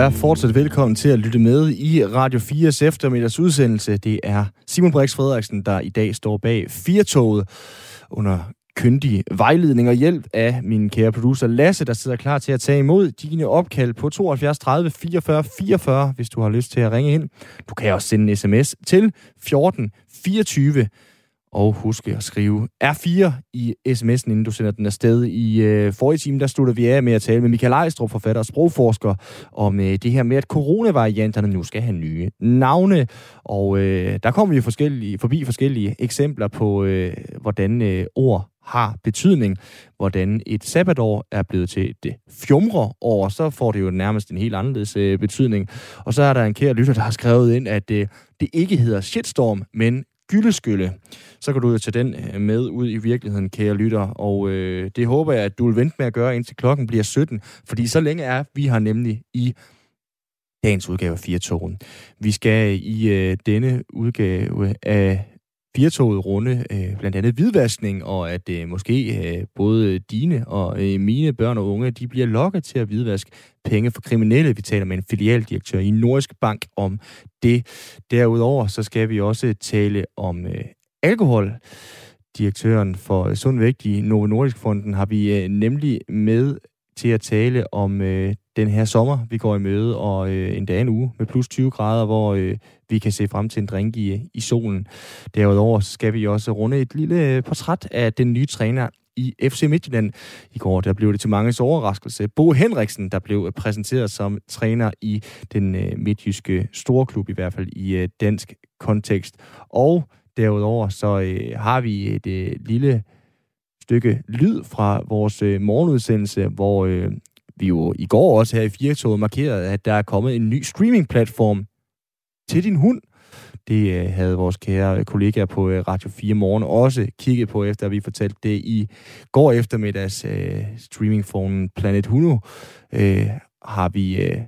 er fortsat velkommen til at lytte med i Radio 4's eftermiddags udsendelse. Det er Simon Brix Frederiksen, der i dag står bag Firtoget under kyndig vejledning og hjælp af min kære producer Lasse, der sidder klar til at tage imod dine opkald på 72 30 44 44, hvis du har lyst til at ringe ind. Du kan også sende en sms til 14 24 og husk at skrive R4 i sms'en, inden du sender den afsted. I øh, forrige time, der slutter vi af med at tale med Michael Ejstrup, forfatter og sprogforsker, om øh, det her med, at coronavarianterne nu skal have nye navne. Og øh, der kommer vi forskellige, forbi forskellige eksempler på, øh, hvordan øh, ord har betydning. Hvordan et sabbatår er blevet til et fjumre-år, så får det jo nærmest en helt anderledes øh, betydning. Og så er der en kære lytter, der har skrevet ind, at øh, det ikke hedder shitstorm, men gyldeskylle, så kan du jo tage den øh, med ud i virkeligheden, kære lytter. Og øh, det håber jeg, at du vil vente med at gøre, indtil klokken bliver 17. Fordi så længe er vi har nemlig i dagens udgave af Firtogen. Vi skal i øh, denne udgave af Firtoget runde øh, blandt andet hvidvaskning, og at øh, måske øh, både dine og øh, mine børn og unge, de bliver lokket til at hvidvaske penge for kriminelle. Vi taler med en filialdirektør i Nordisk Bank om det. Derudover så skal vi også tale om øh, alkohol. Direktøren for Sund Vægt i Novo Nordisk Fonden har vi øh, nemlig med til at tale om øh, den her sommer, vi går i møde, og øh, dag en uge med plus 20 grader, hvor øh, vi kan se frem til en drink i, øh, i solen. Derudover skal vi også runde et lille øh, portræt af den nye træner i FC Midtjylland. I går der blev det til mange overraskelse. Bo Henriksen, der blev præsenteret som træner i den øh, midtjyske storklub, i hvert fald i øh, dansk kontekst. Og derudover så øh, har vi et øh, lille stykke lyd fra vores øh, morgenudsendelse, hvor øh, vi jo i går også her i Firtoget markerede, at der er kommet en ny streamingplatform til din hund. Det øh, havde vores kære øh, kollegaer på øh, Radio 4 Morgen også kigget på, efter at vi fortalte det i går eftermiddags øh, streamingformen Planet Huno, øh, har vi øh,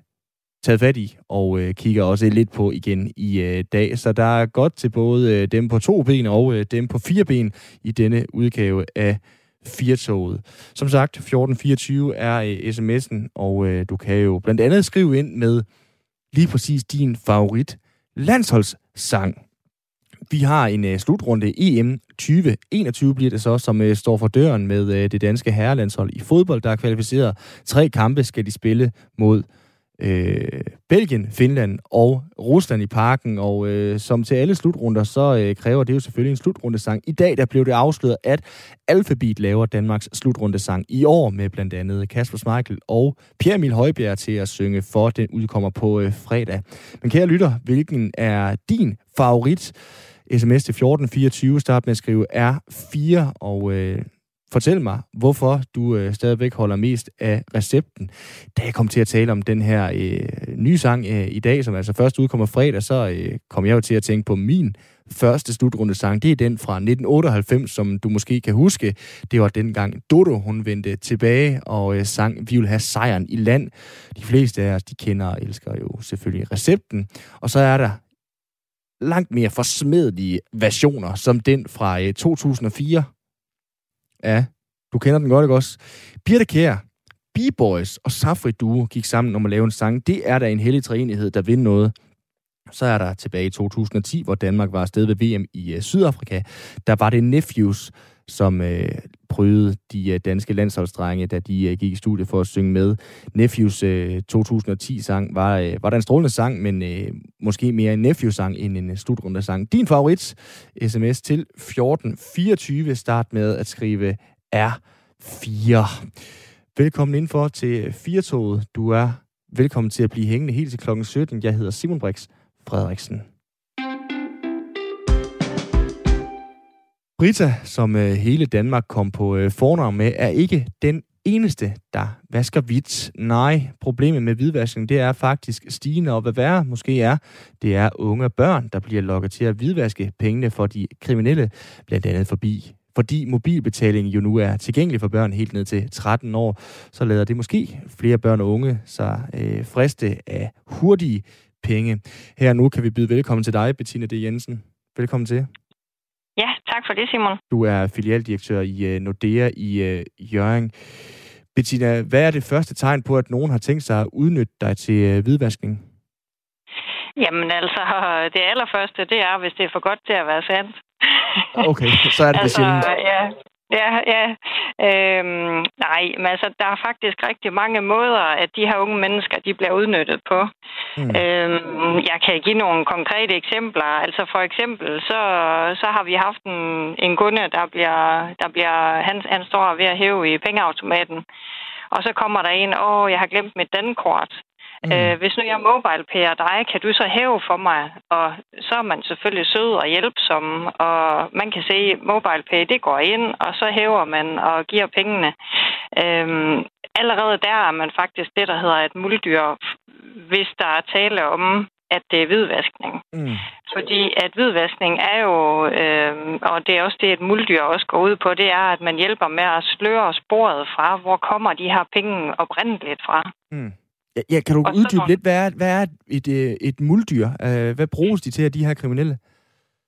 taget fat i, og øh, kigger også lidt på igen i øh, dag. Så der er godt til både øh, dem på to ben og øh, dem på fire ben i denne udgave af Firtoget. Som sagt, 1424 er øh, sms'en, og øh, du kan jo blandt andet skrive ind med lige præcis din favorit landsholdssang. Vi har en øh, slutrunde EM 2021 bliver det så, som øh, står for døren med øh, det danske herrelandshold i fodbold, der er kvalificeret. Tre kampe skal de spille mod øh, Belgien, Finland og Rusland i parken, og øh, som til alle slutrunder, så øh, kræver det jo selvfølgelig en slutrundesang. I dag der blev det afsløret, at Alphabet laver Danmarks slutrundesang i år med blandt andet Kasper Smeichel og Pierre Emil Højbjerg til at synge for. Den udkommer på øh, fredag. Men kære lytter, hvilken er din favorit? SMS til 1424, start med at skrive R4, og øh, Fortæl mig, hvorfor du øh, stadigvæk holder mest af recepten. Da jeg kom til at tale om den her øh, nye sang øh, i dag, som altså først udkommer fredag, så øh, kom jeg jo til at tænke på min første slutrunde sang. Det er den fra 1998, som du måske kan huske. Det var dengang Dodo, hun vendte tilbage og øh, sang Vi vil have sejren i land. De fleste af os, de kender og elsker jo selvfølgelig recepten. Og så er der langt mere forsmedelige versioner, som den fra øh, 2004, Ja, du kender den godt, ikke også? Birte Kjær, B-Boys og Safri Duo gik sammen om at lave en sang. Det er da en hellig træenighed, der vinder noget. Så er der tilbage i 2010, hvor Danmark var afsted ved VM i øh, Sydafrika. Der var det Nephews, som øh, prøvede de øh, danske landsholdsdrenge, da de øh, gik i studiet for at synge med. Nephews øh, 2010-sang var, var der en strålende sang, men måske mere en Nephews-sang end en slutrunde-sang. Din favorit, sms til 1424. Start med at skrive R4. Velkommen indenfor til Firtoget. Du er velkommen til at blive hængende helt til klokken 17. Jeg hedder Simon Brix Frederiksen. Brita, som øh, hele Danmark kom på øh, fornavn med, er ikke den eneste, der vasker hvidt. Nej, problemet med hvidvaskning, det er faktisk stigende, og hvad værre måske er, det er unge børn, der bliver lokket til at hvidvaske pengene for de kriminelle, blandt andet forbi fordi mobilbetaling jo nu er tilgængelig for børn helt ned til 13 år, så lader det måske flere børn og unge sig øh, friste af hurtige penge. Her nu kan vi byde velkommen til dig, Bettina D. Jensen. Velkommen til. Ja, tak for det, Simon. Du er filialdirektør i uh, Nordea i uh, Jørgen. Bettina, hvad er det første tegn på, at nogen har tænkt sig at udnytte dig til øh, hvidvaskning? Jamen altså, det allerførste, det er, hvis det er for godt til at være sandt. Okay, så er det altså, sjældent. Ja, Ja, ja. Øhm, nej, men altså, der er faktisk rigtig mange måder, at de her unge mennesker, de bliver udnyttet på. Mm. Øhm, jeg kan give nogle konkrete eksempler. Altså for eksempel, så, så har vi haft en, en kunde, der bliver, der bliver han, han står ved at hæve i pengeautomaten. Og så kommer der en, åh, jeg har glemt mit dankort. Mm. Øh, hvis nu jeg mobile dig, kan du så hæve for mig? Og så er man selvfølgelig sød og hjælpsom, og man kan se, at MobilePay det går ind, og så hæver man og giver pengene. Øhm, allerede der er man faktisk det, der hedder et muldyr, hvis der er tale om, at det er hvidvaskning. Mm. Fordi at hvidvaskning er jo, øh, og det er også det, et muldyr også går ud på, det er, at man hjælper med at sløre sporet fra, hvor kommer de her penge oprindeligt fra. Mm. Ja, ja kan du og uddybe lidt, hvad er, hvad er et, et, øh, et muldyr? Uh, hvad bruges de til, de her kriminelle?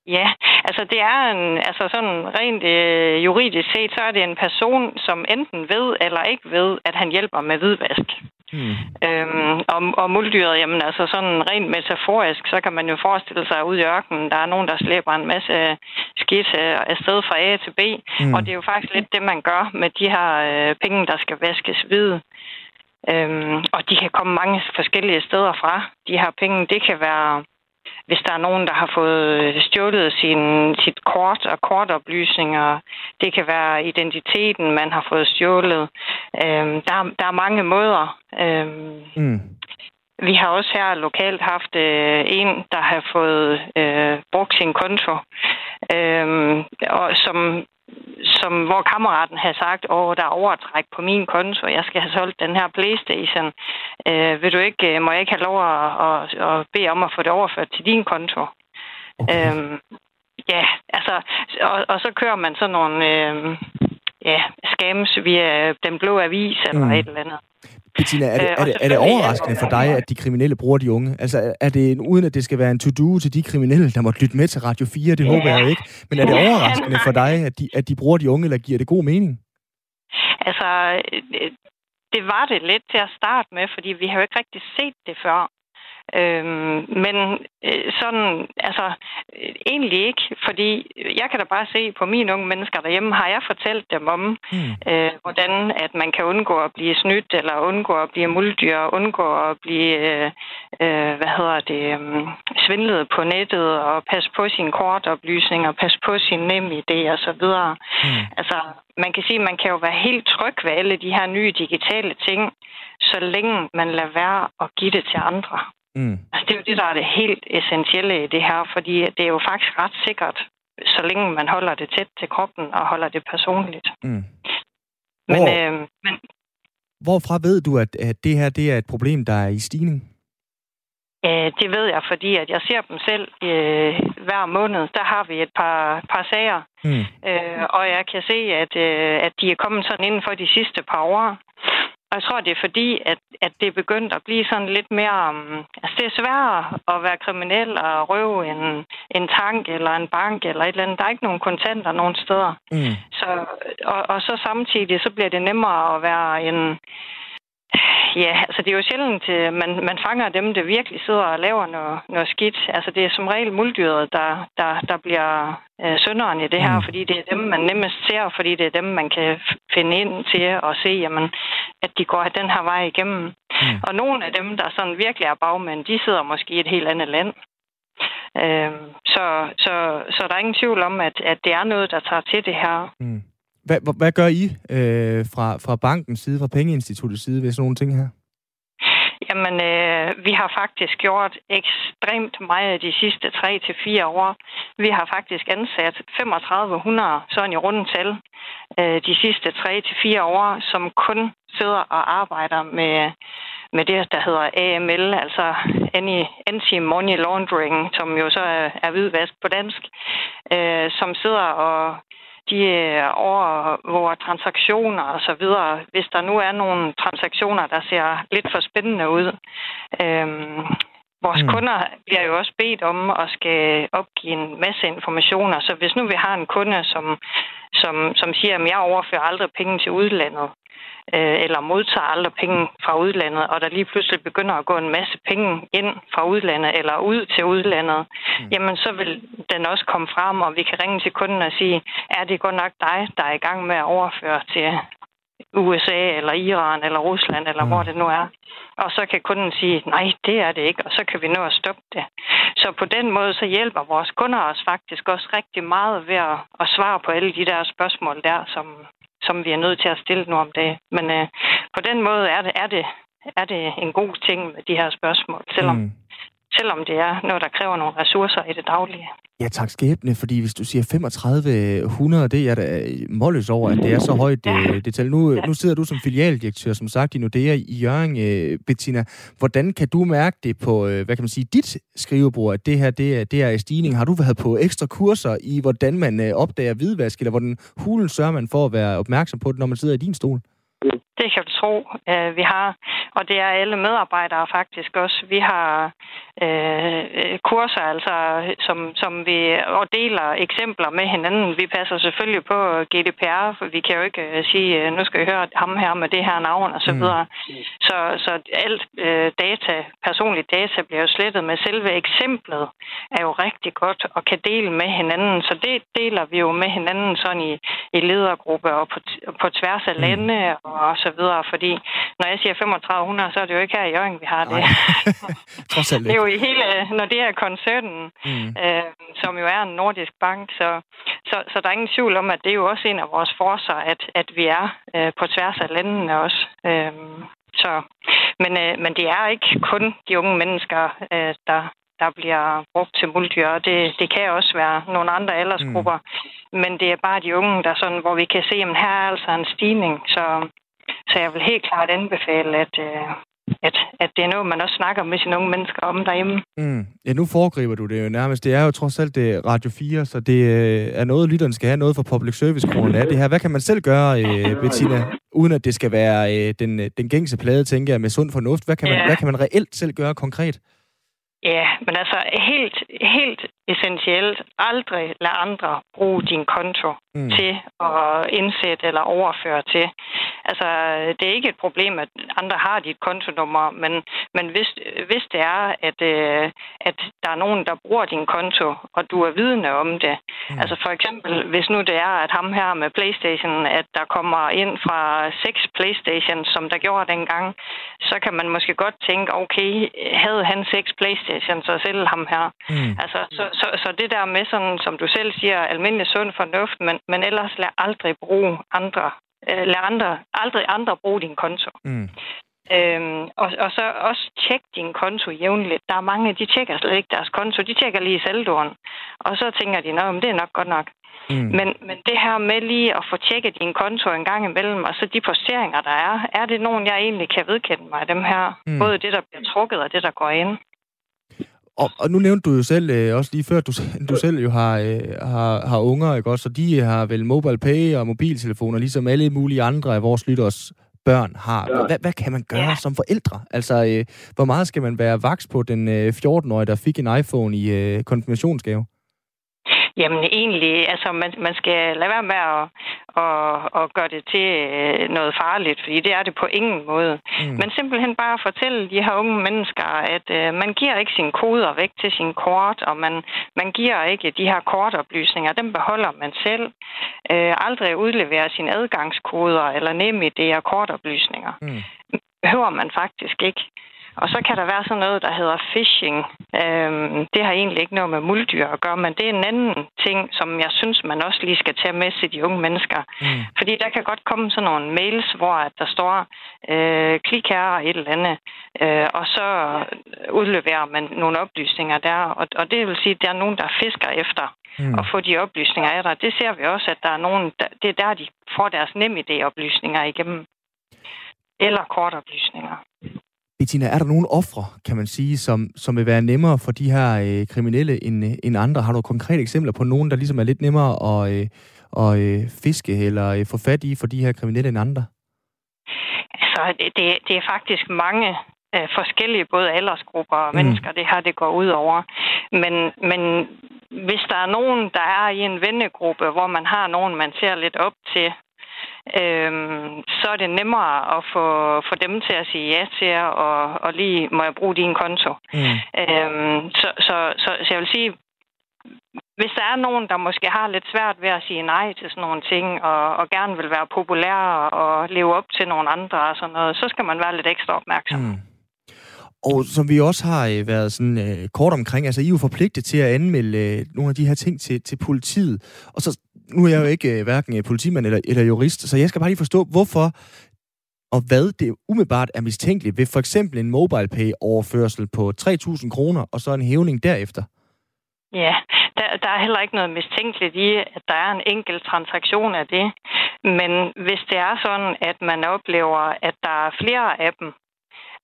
Ja, altså det er en, altså sådan rent øh, juridisk set, så er det en person, som enten ved eller ikke ved, at han hjælper med hvidvask. Hmm. Øhm, og, og muldyret, jamen altså sådan rent metaforisk, så kan man jo forestille sig ud i ørkenen, der er nogen, der slæber en masse skidt øh, afsted fra A til B, hmm. og det er jo faktisk lidt det, man gør med de her øh, penge, der skal vaskes hvide. Øhm, og de kan komme mange forskellige steder fra. De her penge, det kan være, hvis der er nogen, der har fået stjålet sin, sit kort og kortoplysninger. Det kan være identiteten, man har fået stjålet. Øhm, der, der er mange måder. Øhm, mm. Vi har også her lokalt haft øh, en, der har fået øh, brugt sin konto, øh, og som som, hvor kammeraten havde sagt, åh, der er overtræk på min konto, jeg skal have solgt den her Playstation. Øh, vil du ikke, må jeg ikke have lov at, at, at bede om at få det overført til din konto? Okay. Øhm, ja, altså, og, og så kører man sådan nogle øh, ja, scams via den blå avis eller mm. et eller andet. Bettina, er det, øh, er, det, er det overraskende for dig, at de kriminelle bruger de unge? Altså, er det uden at det skal være en to-do til de kriminelle, der måtte lytte med til Radio 4? Det ja. håber jeg ikke. Men er det overraskende for dig, at de, at de bruger de unge, eller giver det god mening? Altså, det var det lidt til at starte med, fordi vi har jo ikke rigtig set det før. Øhm, men øh, sådan, altså, øh, egentlig ikke, fordi jeg kan da bare se på mine unge mennesker derhjemme, har jeg fortalt dem om, mm. øh, hvordan at man kan undgå at blive snydt, eller undgå at blive muldyr, undgå at blive, øh, øh, hvad hedder det, øh, svindlet på nettet, og passe på sine kortoplysninger, passe på sin nem idé og så videre. Mm. Altså, man kan sige, at man kan jo være helt tryg ved alle de her nye digitale ting, så længe man lader være at give det til andre. Mm. Altså, det er jo det, der er det helt essentielle i det her, fordi det er jo faktisk ret sikkert, så længe man holder det tæt til kroppen og holder det personligt. Mm. Men, Hvor, øh, men, hvorfra ved du, at, at det her det er et problem, der er i stigning? Øh, det ved jeg, fordi at jeg ser dem selv øh, hver måned. Der har vi et par, par sager, mm. øh, og jeg kan se, at, øh, at de er kommet sådan inden for de sidste par år. Og jeg tror, det er fordi, at, at det er begyndt at blive sådan lidt mere... Um, altså, det er sværere at være kriminel og røve en, en tank eller en bank eller et eller andet. Der er ikke nogen kontanter nogen steder. Mm. Så, og, og så samtidig, så bliver det nemmere at være en Ja, altså det er jo sjældent, øh, man, man fanger dem, der virkelig sidder og laver noget, noget skidt. Altså det er som regel muldyret, der, der, der bliver øh, sønderen i det her, mm. fordi det er dem, man nemmest ser, fordi det er dem, man kan finde ind til og se, jamen, at de går den her vej igennem. Mm. Og nogle af dem, der sådan virkelig er bagmænd, de sidder måske i et helt andet land. Øh, så, så, så der er ingen tvivl om, at, at det er noget, der tager til det her. Mm. Hvad, hvad gør I øh, fra, fra bankens side, fra pengeinstituttets side ved sådan nogle ting her? Jamen, øh, vi har faktisk gjort ekstremt meget de sidste 3 til fire år. Vi har faktisk ansat 3500 sådan i rundt tal øh, de sidste 3 til fire år, som kun sidder og arbejder med, med det, der hedder AML, altså Anti-Money Laundering, som jo så er, er hvidvask på dansk, øh, som sidder og de øh, overvåger transaktioner og så videre. Hvis der nu er nogle transaktioner, der ser lidt for spændende ud. Øhm, vores mm. kunder bliver jo også bedt om at skal opgive en masse informationer. Så hvis nu vi har en kunde, som, som, som siger, at jeg overfører aldrig penge til udlandet, øh, eller modtager aldrig penge fra udlandet, og der lige pludselig begynder at gå en masse penge ind fra udlandet eller ud til udlandet, mm. jamen så vil den også komme frem, og vi kan ringe til kunden og sige, er det godt nok dig, der er i gang med at overføre til USA eller Iran eller Rusland eller mm. hvor det nu er. Og så kan kunden sige, nej, det er det ikke, og så kan vi nå at stoppe det. Så på den måde så hjælper vores kunder os faktisk også rigtig meget ved at, at svare på alle de der spørgsmål der, som, som vi er nødt til at stille nu om dagen. Men øh, på den måde er det, er, det, er det en god ting med de her spørgsmål, selvom, mm selvom det er noget, der kræver nogle ressourcer i det daglige. Ja, tak skæbne, fordi hvis du siger 3500, det er da målløs over, at det er så højt det, det tal. Nu, nu sidder du som filialdirektør, som sagt, i Nordea i Jørgen, øh, Bettina. Hvordan kan du mærke det på, øh, hvad kan man sige, dit skrivebord, at det her det er, det er i stigning? Har du været på ekstra kurser i, hvordan man øh, opdager hvidvask, eller hvordan hulen sørger man for at være opmærksom på det, når man sidder i din stol? Det kan du tro, vi har. Og det er alle medarbejdere faktisk også. Vi har øh, kurser, altså, som, som vi og deler eksempler med hinanden. Vi passer selvfølgelig på GDPR, for vi kan jo ikke uh, sige, nu skal I høre ham her med det her navn og så mm. videre. Mm. Så, så alt øh, data, personligt data bliver jo slettet, med selve eksemplet er jo rigtig godt og kan dele med hinanden. Så det deler vi jo med hinanden sådan i, i ledergrupper og på, på tværs af mm. lande mm. og så videre. Fordi når jeg siger 3500, så er det jo ikke her i Jørgen, vi har det. det er jo i hele, når det er koncernen, mm. øh, som jo er en nordisk bank, så, så, så der er ingen tvivl om, at det er jo også en af vores forser, at, at vi er øh, på tværs af landene også. Øh, så, men, øh, men det er ikke kun de unge mennesker, øh, der, der bliver brugt til muldyr. Det, det kan også være nogle andre aldersgrupper, mm. men det er bare de unge, der sådan, hvor vi kan se, at her er altså en stigning. Så, så jeg vil helt klart anbefale, at, øh, at, at det er noget, man også snakker med sine unge mennesker om derhjemme. Mm. Ja, nu foregriber du det jo nærmest. Det er jo trods alt det Radio 4, så det øh, er noget, lytterne skal have noget for public service kronen af det her. Hvad kan man selv gøre, øh, Bettina, uden at det skal være øh, den, den gængse plade, tænker jeg, med sund fornuft? Hvad kan, man, ja. hvad kan man reelt selv gøre konkret? Ja, men altså helt, helt essentielt, aldrig lad andre bruge din konto mm. til at indsætte eller overføre til. Altså, det er ikke et problem, at andre har dit kontonummer, men, men hvis, hvis det er, at, øh, at der er nogen, der bruger din konto, og du er vidne om det. Mm. Altså for eksempel, hvis nu det er, at ham her med Playstation, at der kommer ind fra seks Playstation, som der gjorde dengang, så kan man måske godt tænke, okay, havde han seks Playstation, så selv ham her. Mm. Altså, så, så, så det der med sådan, som du selv siger, almindelig sund fornuft, men, men ellers lad aldrig bruge andre øh, lad andre, aldrig andre bruge din konto. Mm. Øhm, og, og så også tjek din konto jævnligt. Der er mange, de tjekker slet ikke deres konto. De tjekker lige saldoen. Og så tænker de, at det er nok godt nok. Mm. Men, men det her med lige at få tjekket din konto en gang imellem, og så de posteringer, der er, er det nogen, jeg egentlig kan vedkende mig dem her? Mm. Både det, der bliver trukket, og det, der går ind. Og, og nu nævnte du jo selv, øh, også lige før, du, du selv jo har, øh, har, har unger, ikke også? Så de har vel mobile pay og mobiltelefoner, ligesom alle mulige andre af vores lytteres børn har. Ja. Hvad, hvad kan man gøre ja. som forældre? Altså, øh, hvor meget skal man være vaks på den øh, 14-årige, der fik en iPhone i øh, konfirmationsgave? Jamen egentlig, altså man, man skal lade være med at, at, at gøre det til øh, noget farligt, fordi det er det på ingen måde. Mm. Men simpelthen bare fortælle de her unge mennesker, at uh, man giver ikke sine koder væk til sin kort, og man, man giver ikke de her kortoplysninger, dem beholder man selv. Uh, aldrig udlevere sine adgangskoder eller nemme idéer kortoplysninger. Mm. Behøver man faktisk ikke. Og så kan der være sådan noget, der hedder phishing. Øhm, det har egentlig ikke noget med muldyr at gøre, men det er en anden ting, som jeg synes, man også lige skal tage med til de unge mennesker. Mm. Fordi der kan godt komme sådan nogle mails, hvor at der står, øh, klik her og et eller andet, øh, og så udleverer man nogle oplysninger der. Og, og det vil sige, at der er nogen, der fisker efter mm. at få de oplysninger af dig. Det ser vi også, at der er nogen, der, det er der, de får deres nem idé-oplysninger igennem. Eller kortoplysninger. Bettina, er der nogle ofre, kan man sige, som, som vil være nemmere for de her øh, kriminelle end, end andre? Har du konkrete eksempler på nogen, der ligesom er lidt nemmere at, øh, at øh, fiske eller øh, få fat i for de her kriminelle end andre? Altså, det, det er faktisk mange øh, forskellige, både aldersgrupper og mm. mennesker, det her det går ud over. Men, men hvis der er nogen, der er i en vennegruppe, hvor man har nogen, man ser lidt op til, øhm, så er det nemmere at få, få dem til at sige ja til jer, og, og lige må jeg bruge din konto. Mm. Øhm, så, så, så, så jeg vil sige, hvis der er nogen, der måske har lidt svært ved at sige nej til sådan nogle ting, og, og gerne vil være populær og leve op til nogle andre og sådan noget, så skal man være lidt ekstra opmærksom. Mm. Og som vi også har øh, været sådan øh, kort omkring, altså I er jo forpligtet til at anmelde øh, nogle af de her ting til, til politiet. Og så, nu er jeg jo ikke øh, hverken øh, politimand eller, eller jurist, så jeg skal bare lige forstå, hvorfor og hvad det umiddelbart er mistænkeligt ved for eksempel en mobile pay overførsel på 3.000 kroner og så en hævning derefter. Ja, der, der er heller ikke noget mistænkeligt i, at der er en enkelt transaktion af det. Men hvis det er sådan, at man oplever, at der er flere af dem,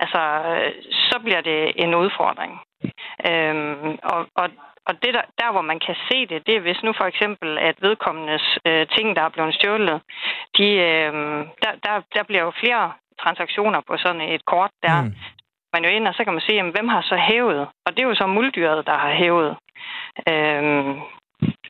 altså, øh, så bliver det en udfordring. Øhm, og, og, og det der, der, hvor man kan se det, det er hvis nu for eksempel, at vedkommendes øh, ting, der er blevet stjålet, de, øh, der, der, der bliver jo flere transaktioner på sådan et kort der. Mm. Man jo ind, og så kan man se, jamen, hvem har så hævet? Og det er jo så muldyret, der har hævet. Øhm,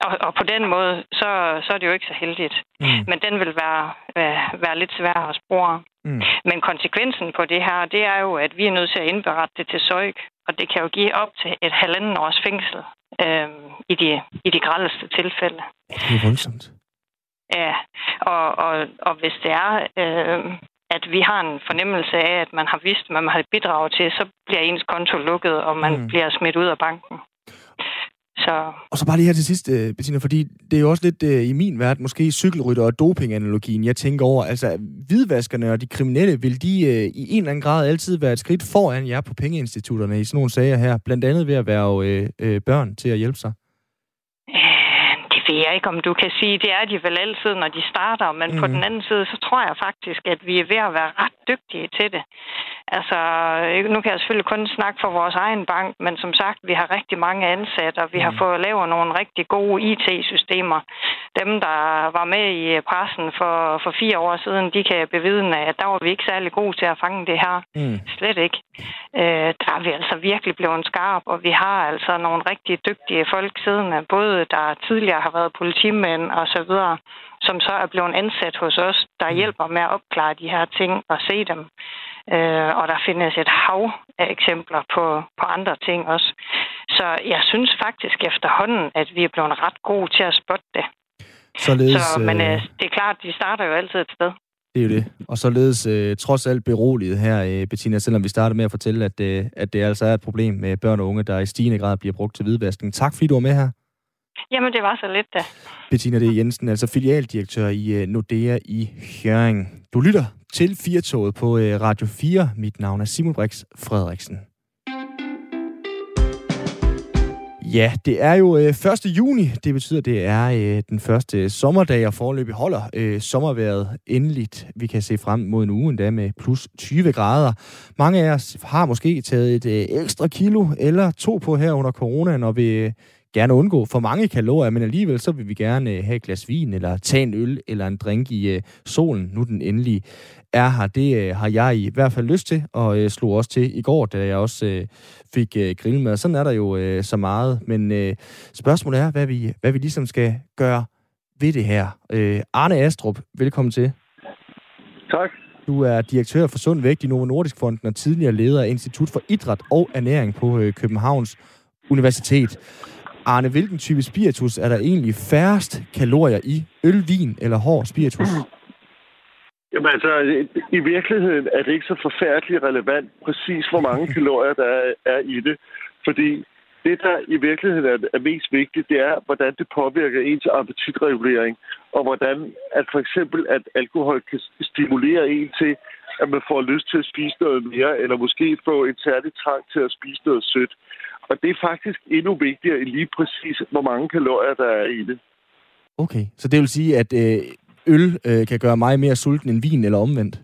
og, og på den måde, så, så er det jo ikke så heldigt. Mm. Men den vil være, være, være lidt svær at spore. Mm. Men konsekvensen på det her, det er jo, at vi er nødt til at indberette det til SØIK, og det kan jo give op til et halvanden års fængsel øh, i, de, i de grældeste tilfælde. Det er voldsomt. Ja, og, og, og hvis det er, øh, at vi har en fornemmelse af, at man har vidst, hvad man har bidraget til, så bliver ens konto lukket, og man mm. bliver smidt ud af banken. Så... Og så bare lige her til sidst, øh, Bettina, fordi det er jo også lidt øh, i min verden, måske cykelrytter og dopinganalogien, jeg tænker over. Altså, hvidvaskerne og de kriminelle, vil de øh, i en eller anden grad altid være et skridt foran jer på pengeinstitutterne i sådan nogle sager her, blandt andet ved at være øh, øh, børn til at hjælpe sig? Ved jeg ikke, om du kan sige. Det er de vel altid, når de starter, men mm. på den anden side, så tror jeg faktisk, at vi er ved at være ret dygtige til det. Altså, nu kan jeg selvfølgelig kun snakke for vores egen bank, men som sagt, vi har rigtig mange ansatte, og vi mm. har fået lavet nogle rigtig gode IT-systemer. Dem, der var med i pressen for, for fire år siden, de kan bevidne, at der var vi ikke særlig gode til at fange det her. Mm. Slet ikke. Øh, der er vi altså virkelig blevet skarp, og vi har altså nogle rigtig dygtige folk siddende, både der tidligere har været politimænd og så videre, som så er blevet ansat hos os, der mm. hjælper med at opklare de her ting og se dem. Øh, og der findes et hav af eksempler på, på andre ting også. Så jeg synes faktisk efterhånden, at vi er blevet ret gode til at spotte det. Således, så, men øh, øh, det er klart, de starter jo altid et sted. Det er jo det. Og således øh, trods alt beroliget her, øh, Bettina, selvom vi starter med at fortælle, at, øh, at det altså er et problem med børn og unge, der i stigende grad bliver brugt til hvidvaskning. Tak fordi du var med her. Jamen, det var så lidt da. Bettina D. Jensen, altså filialdirektør i uh, Nordea i Høring. Du lytter til Firtoget på uh, Radio 4. Mit navn er Simon Brix Frederiksen. Ja, det er jo øh, 1. juni. Det betyder, det er øh, den første sommerdag, og forløbig holder øh, sommerværet endeligt. Vi kan se frem mod en uge endda med plus 20 grader. Mange af os har måske taget et øh, ekstra kilo eller to på her under coronaen, og vil gerne undgå for mange kalorier, men alligevel så vil vi gerne øh, have et glas vin, eller tage en øl, eller en drink i uh, solen, nu den endelig er her. Det uh, har jeg i hvert fald lyst til, og uh, slog også til i går, da jeg også uh, fik uh, grillmad. Sådan er der jo uh, så meget, men uh, spørgsmålet er, hvad vi, hvad vi ligesom skal gøre ved det her. Uh, Arne Astrup, velkommen til. Tak. Du er direktør for Sund Vægt i Novo Nordisk Fonden og tidligere leder af Institut for Idræt og Ernæring på uh, Københavns Universitet. Arne, hvilken type spiritus er der egentlig færrest kalorier i? Øl, vin eller hård spiritus? Jamen altså, i virkeligheden er det ikke så forfærdeligt relevant præcis, hvor mange kalorier der er, i det. Fordi det, der i virkeligheden er, er mest vigtigt, det er, hvordan det påvirker ens appetitregulering, og hvordan at for eksempel, at alkohol kan stimulere en til, at man får lyst til at spise noget mere, eller måske få en særlig trang til at spise noget sødt. Og det er faktisk endnu vigtigere end lige præcis, hvor mange kalorier der er i det. Okay, så det vil sige, at øh, øl øh, kan gøre mig mere sulten end vin, eller omvendt?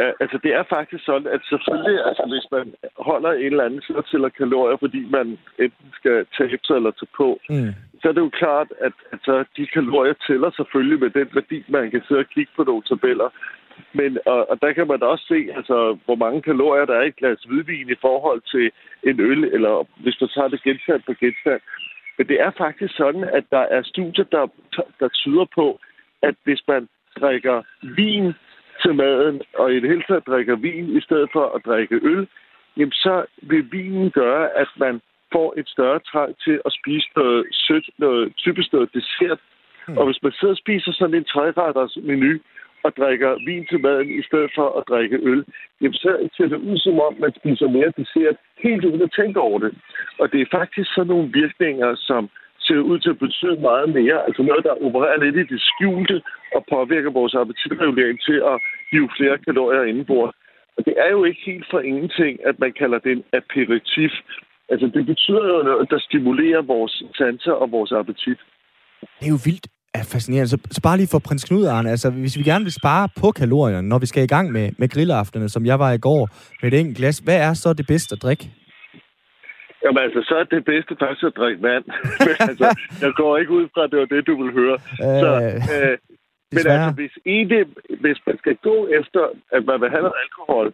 Ja, altså det er faktisk sådan, at selvfølgelig, altså hvis man holder en eller anden så tæller kalorier, fordi man enten skal tabe sig eller tage på, mm. så er det jo klart, at altså, de kalorier tæller selvfølgelig med den værdi, man kan sidde og kigge på nogle tabeller. Men, og, og der kan man da også se, altså, hvor mange kalorier der er i et glas hvidvin i forhold til en øl, eller hvis man tager det genstand på genstand. Men det er faktisk sådan, at der er studier, der, der tyder på, at hvis man drikker vin til maden, og i det hele taget drikker vin i stedet for at drikke øl, jamen så vil vinen gøre, at man får et større trang til at spise noget sødt, noget typisk noget dessert. Mm. Og hvis man sidder og spiser sådan en træretters menu, og drikker vin til maden i stedet for at drikke øl, jamen så ser det ud som om, man spiser mere dessert helt uden at tænke over det. Og det er faktisk sådan nogle virkninger, som ser ud til at betyde meget mere. Altså noget, der opererer lidt i det skjulte og påvirker vores appetitregulering til at give flere kalorier indenbord. Og det er jo ikke helt for ingenting, at man kalder det en aperitif. Altså det betyder jo noget, der stimulerer vores sanser og vores appetit. Det er jo vildt er fascinerende. Så, så bare lige for prins Knud, Arne, altså hvis vi gerne vil spare på kalorierne, når vi skal i gang med, med grillaftene, som jeg var i går med et enkelt glas, hvad er så det bedste at drikke? Jamen altså, så er det bedste faktisk at drikke vand. men altså, jeg går ikke ud fra, at det var det, du vil høre. Øh, så, øh, men altså, hvis, egentlig, hvis man skal gå efter, at man vil have noget alkohol,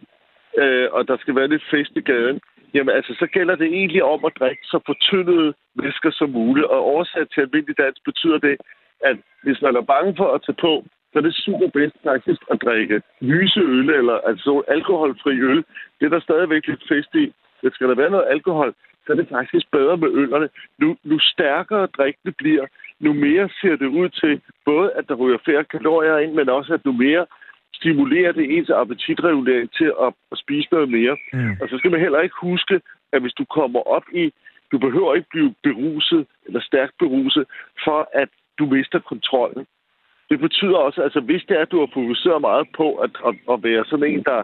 øh, og der skal være lidt fest i gaden, jamen altså, så gælder det egentlig om at drikke så fortyndede væsker som muligt. Og oversat til almindelig dansk betyder det, at hvis man er bange for at tage på, så er det super bedst faktisk at drikke lyse øl, eller altså alkoholfri øl. Det er der stadigvæk lidt fest i. Hvis skal der være noget alkohol, så er det faktisk bedre med ølerne. Nu, nu stærkere drikkene bliver, nu mere ser det ud til, både at der ryger færre kalorier ind, men også at nu mere stimulerer det ens appetitregulering til at, at spise noget mere. Mm. Og så skal man heller ikke huske, at hvis du kommer op i, du behøver ikke blive beruset eller stærkt beruset, for at du mister kontrollen. Det betyder også, altså hvis det er, at du har fokuseret meget på at, at, at være sådan en, der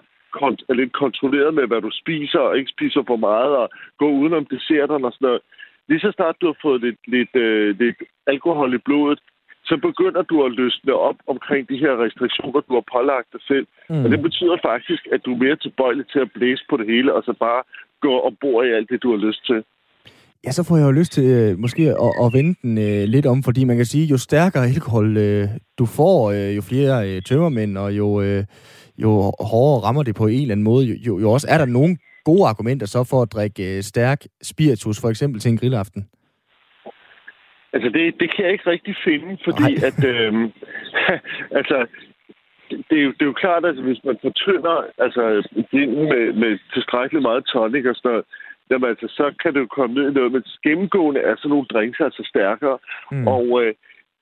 er lidt kontrolleret med, hvad du spiser, og ikke spiser for meget, og gå udenom desserterne og sådan noget. Lige så snart du har fået lidt, lidt, øh, lidt alkohol i blodet, så begynder du at løsne op omkring de her restriktioner, du har pålagt dig selv. Mm. Og det betyder faktisk, at du er mere tilbøjelig til at blæse på det hele, og så bare gå ombord i alt det, du har lyst til. Ja, så får jeg jo lyst til øh, måske at, at vende den øh, lidt om, fordi man kan sige, jo stærkere alkohol øh, du får, øh, jo flere øh, tømmermænd, og jo, øh, jo hårdere rammer det på en eller anden måde, jo, jo også er der nogle gode argumenter så for at drikke øh, stærk spiritus, for eksempel til en grillaften. Altså, det, det kan jeg ikke rigtig finde, fordi Ej. at... Øh, altså, det er, jo, det er jo klart, at hvis man fortynder altså, med, med tilstrækkeligt meget tonic og sådan noget, jamen altså, så kan det jo komme ned i noget. Men gennemgående er sådan nogle drinks altså stærkere. Mm. Og, øh,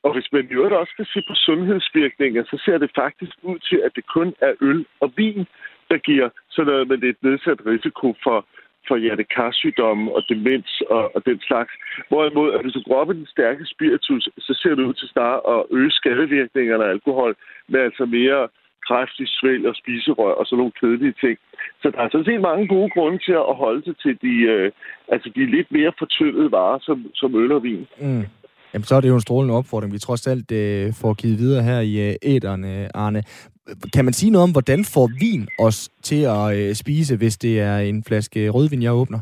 og hvis man jo også skal se på sundhedsvirkninger, så ser det faktisk ud til, at det kun er øl og vin, der giver sådan noget med lidt nedsat risiko for, for hjertekarsygdomme og demens og, og den slags. Hvorimod, at hvis du går op i den stærke spiritus, så ser det ud til snart at øge skadevirkningerne af alkohol med altså mere kræftig svælg og spiserør og sådan nogle kedelige ting. Så der er sådan set mange gode grunde til at holde sig til de, øh, altså de lidt mere fortyndede varer, som, som øl og vin. Mm. Jamen, så er det jo en strålende opfordring, vi trods alt øh, får givet videre her i øh, øh, Arne. Kan man sige noget om, hvordan får vin os til at øh, spise, hvis det er en flaske rødvin, jeg åbner?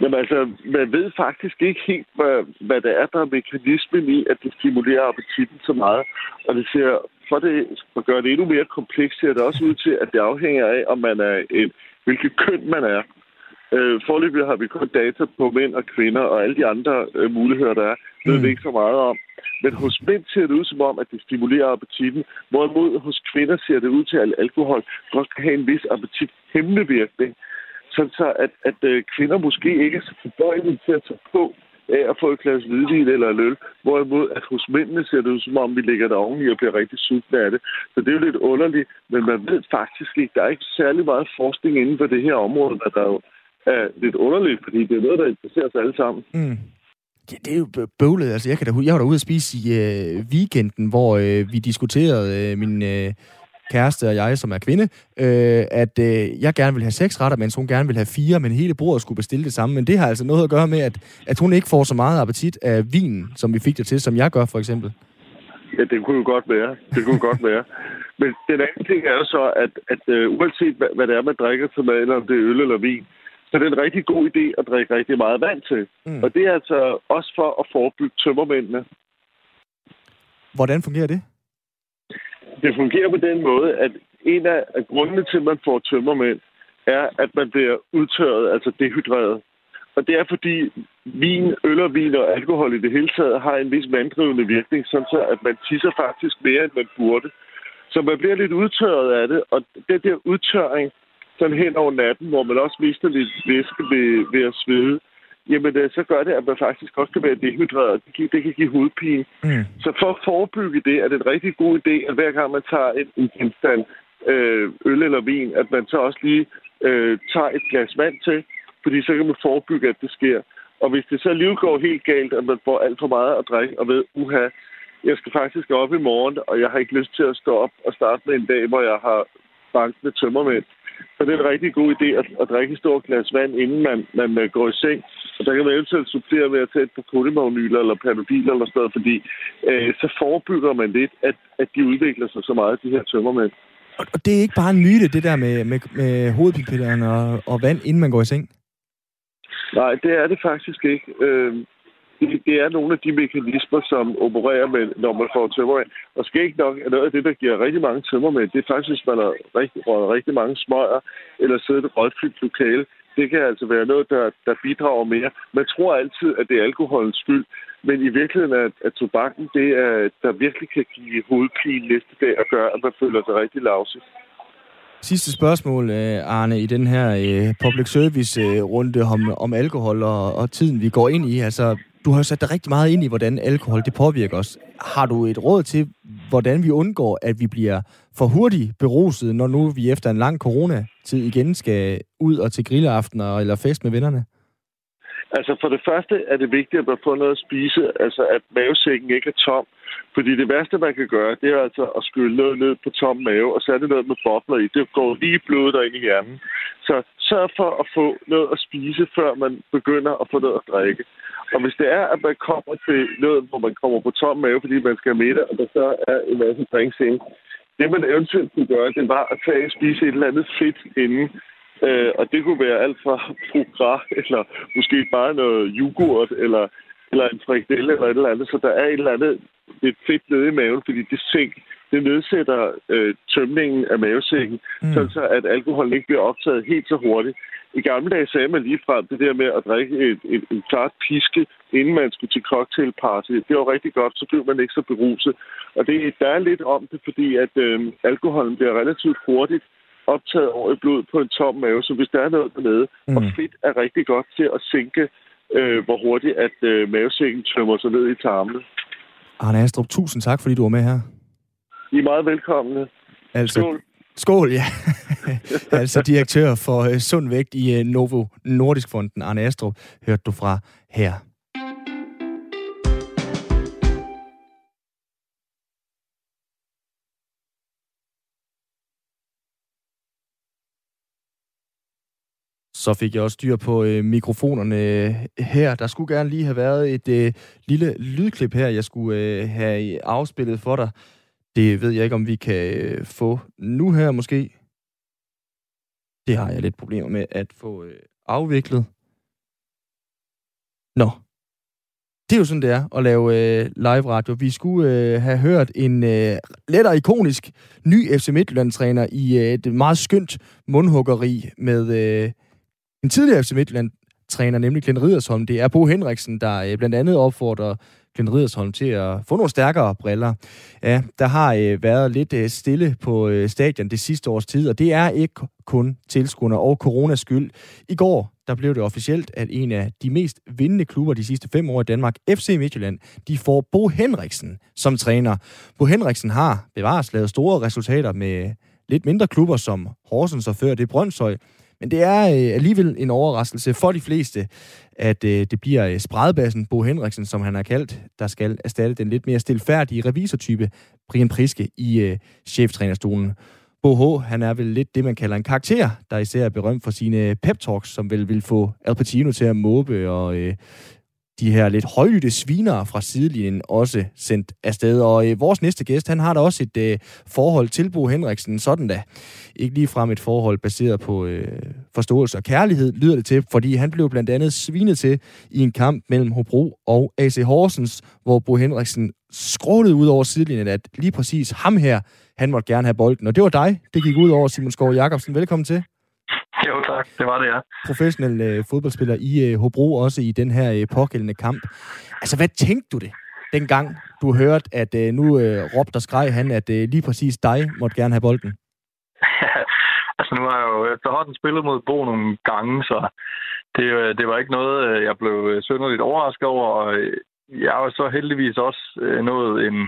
Jamen altså, man ved faktisk ikke helt, hvad, hvad det er, der er mekanismen i, at det stimulerer appetitten så meget. Og det ser for det, at gøre det endnu mere komplekst, ser det også ud til, at det afhænger af, om man er en, hvilket køn man er. Øh, forløbig har vi kun data på mænd og kvinder, og alle de andre øh, muligheder, der er, ved vi mm. ikke så meget om. Men hos mænd ser det ud som om, at det stimulerer appetitten, hvorimod hos kvinder ser det ud til, at alkohol godt kan have en vis appetithæmmende virkning. Sådan så, at, at øh, kvinder måske ikke er så tilbøjelige til at tage på, af at få et glas hvidvin eller en øl, hvorimod at hos mændene ser det ud som om, vi ligger der oveni og bliver rigtig sultne af det. Så det er jo lidt underligt, men man ved faktisk ikke, der er ikke særlig meget forskning inden for det her område, der, der er lidt underligt, fordi det er noget, der interesserer os alle sammen. Mm. Ja, det er jo bøvlet. Altså, jeg, kan da, jeg var derude at spise i øh, weekenden, hvor øh, vi diskuterede øh, min... Øh, kæreste og jeg, som er kvinde, øh, at øh, jeg gerne vil have seks retter, mens hun gerne vil have fire, men hele bordet skulle bestille det samme. Men det har altså noget at gøre med, at, at hun ikke får så meget appetit af vinen, som vi fik det til, som jeg gør for eksempel. Ja, det kunne jo godt være. Det kunne godt være. Men den anden ting er så, at, at uh, uanset hvad, hvad det er, man drikker til mad, eller om det er øl eller vin, så det er en rigtig god idé at drikke rigtig meget vand til. Mm. Og det er altså også for at forebygge tømmermændene. Hvordan fungerer det? Det fungerer på den måde, at en af grundene til, at man får tømmermænd, er, at man bliver udtørret, altså dehydreret. Og det er fordi, vin, øl og vin og alkohol i det hele taget har en vis vanddrivende virkning, sådan så at man tisser faktisk mere, end man burde. Så man bliver lidt udtørret af det, og den der udtørring, sådan hen over natten, hvor man også mister lidt væske ved, ved at svede, jamen øh, så gør det, at man faktisk også kan være dehydreret. Det kan, det kan give hovedpine. Mm. Så for at forebygge det, er det en rigtig god idé, at hver gang man tager en, en genstand, øh, øl eller vin, at man så også lige øh, tager et glas vand til, fordi så kan man forebygge, at det sker. Og hvis det så alligevel går helt galt, at man får alt for meget at drikke, og ved, uha, jeg skal faktisk op i morgen, og jeg har ikke lyst til at stå op og starte med en dag, hvor jeg har banket med tømmermænd. Så det er en rigtig god idé at, at drikke et stort glas vand, inden man, man øh, går i seng. Og der kan man eventuelt supplere med at tage et par kodimagnyler eller panodil eller sådan noget, fordi øh, så forebygger man lidt, at, at de udvikler sig så meget, de her tømmermænd. Og det er ikke bare en myte, det der med, med, med hovedpinepillerne og, og vand, inden man går i seng? Nej, det er det faktisk ikke. Øh, det, det er nogle af de mekanismer, som opererer med, når man får tømmermænd. Og ikke nok at noget af det, der giver rigtig mange tømmermænd. Det er faktisk, hvis man har rigtig, rigtig mange smøger, eller sidder i et rådfyldt lokale. Det kan altså være noget, der, der bidrager mere. Man tror altid, at det er alkoholens skyld, men i virkeligheden er, at tobakken, det er, der virkelig kan give hovedpine næste dag og gøre, at man føler sig rigtig lavsigt. Sidste spørgsmål, øh, Arne, i den her øh, public service-runde øh, om, om alkohol og, og tiden, vi går ind i. Altså, du har sat dig rigtig meget ind i, hvordan alkohol det påvirker os. Har du et råd til, hvordan vi undgår, at vi bliver for hurtigt beruset, når nu vi efter en lang coronatid igen skal ud og til grilleaftener eller fest med vennerne? Altså for det første er det vigtigt at man får noget at spise, altså at mavesækken ikke er tom. Fordi det værste, man kan gøre, det er altså at skylle noget ned på tom mave, og sætte noget med bobler i. Det går lige blodet ind i hjernen. Så sørg for at få noget at spise, før man begynder at få noget at drikke. Og hvis det er, at man kommer til noget, hvor man kommer på tom mave, fordi man skal middag, og der så er en masse drinks ind, det man eventuelt kunne gøre, det var at tage og spise et eller andet fedt inden. Øh, og det kunne være alt fra foie eller måske bare noget yoghurt, eller, eller en frikadelle, eller et eller andet. Så der er et eller andet lidt fedt nede i maven, fordi det sink, det nedsætter øh, tømningen af mavesækken, mm. så at alkoholen ikke bliver optaget helt så hurtigt. I gamle dage sagde man lige frem det der med at drikke et, et, et klart piske, inden man skulle til cocktailparty. Det var rigtig godt, så blev man ikke så beruset. Og det, der er lidt om det, fordi at øh, alkoholen bliver relativt hurtigt optaget over i blod på en tom mave, så hvis der er noget dernede, mm. og fedt er rigtig godt til at sænke, øh, hvor hurtigt at øh, mavesækken tømmer sig ned i tarmene. Arne Astrup, tusind tak, fordi du var med her. I er meget velkomne. Altså, Skål. Skål, ja. altså direktør for uh, Sund Vægt i uh, Novo Nordisk Fonden, Arne Astrup, hørte du fra her. Så fik jeg også styr på øh, mikrofonerne øh, her. Der skulle gerne lige have været et øh, lille lydklip her, jeg skulle øh, have afspillet for dig. Det ved jeg ikke, om vi kan øh, få nu her måske. Det har jeg lidt problemer med at få øh, afviklet. Nå. Det er jo sådan, det er at lave øh, live radio. Vi skulle øh, have hørt en øh, lettere ikonisk ny FC Midtjylland-træner i øh, et meget skønt mundhuggeri med øh, en tidligere FC Midtjylland-træner, nemlig Glenn Ridersholm. Det er Bo Henriksen, der øh, blandt andet opfordrer Glenn Ridersholm til at få nogle stærkere briller. Ja, der har øh, været lidt øh, stille på øh, stadion det sidste års tid, og det er ikke kun tilskuerne og coronas skyld. I går der blev det officielt, at en af de mest vindende klubber de sidste fem år i Danmark, FC Midtjylland, de får Bo Henriksen som træner. Bo Henriksen har bevares lavet store resultater med lidt mindre klubber som Horsens og før det Brøndshøj, men det er øh, alligevel en overraskelse for de fleste, at øh, det bliver øh, spredbassen Bo Henriksen, som han har kaldt, der skal erstatte den lidt mere stilfærdige revisortype Brian Priske i øh, cheftrænerstolen. Bo H., han er vel lidt det, man kalder en karakter, der især er berømt for sine pep-talks, som vel vil få Al Pacino til at måbe og øh, de her lidt højlytte sviner fra sidelinjen også sendt afsted. Og øh, vores næste gæst, han har da også et øh, forhold til Bo Henriksen, sådan da. Ikke lige frem et forhold baseret på øh, forståelse og kærlighed, lyder det til, fordi han blev blandt andet svinet til i en kamp mellem Hobro og AC Horsens, hvor Bo Henriksen skrålede ud over sidelinjen, at lige præcis ham her, han måtte gerne have bolden. Og det var dig, det gik ud over Simon Skov Jacobsen. Velkommen til. Jo, tak. Det var det, ja. Professionel øh, fodboldspiller i øh, Hobro, også i den her øh, pågældende kamp. Altså, hvad tænkte du det, dengang du hørte, at øh, nu øh, råbte og skreg han, at øh, lige præcis dig måtte gerne have bolden? altså, nu har jeg jo efterhånden spillet mod Bo nogle gange, så det, øh, det var ikke noget, øh, jeg blev øh, synderligt overrasket over. Og jeg har så heldigvis også nået en,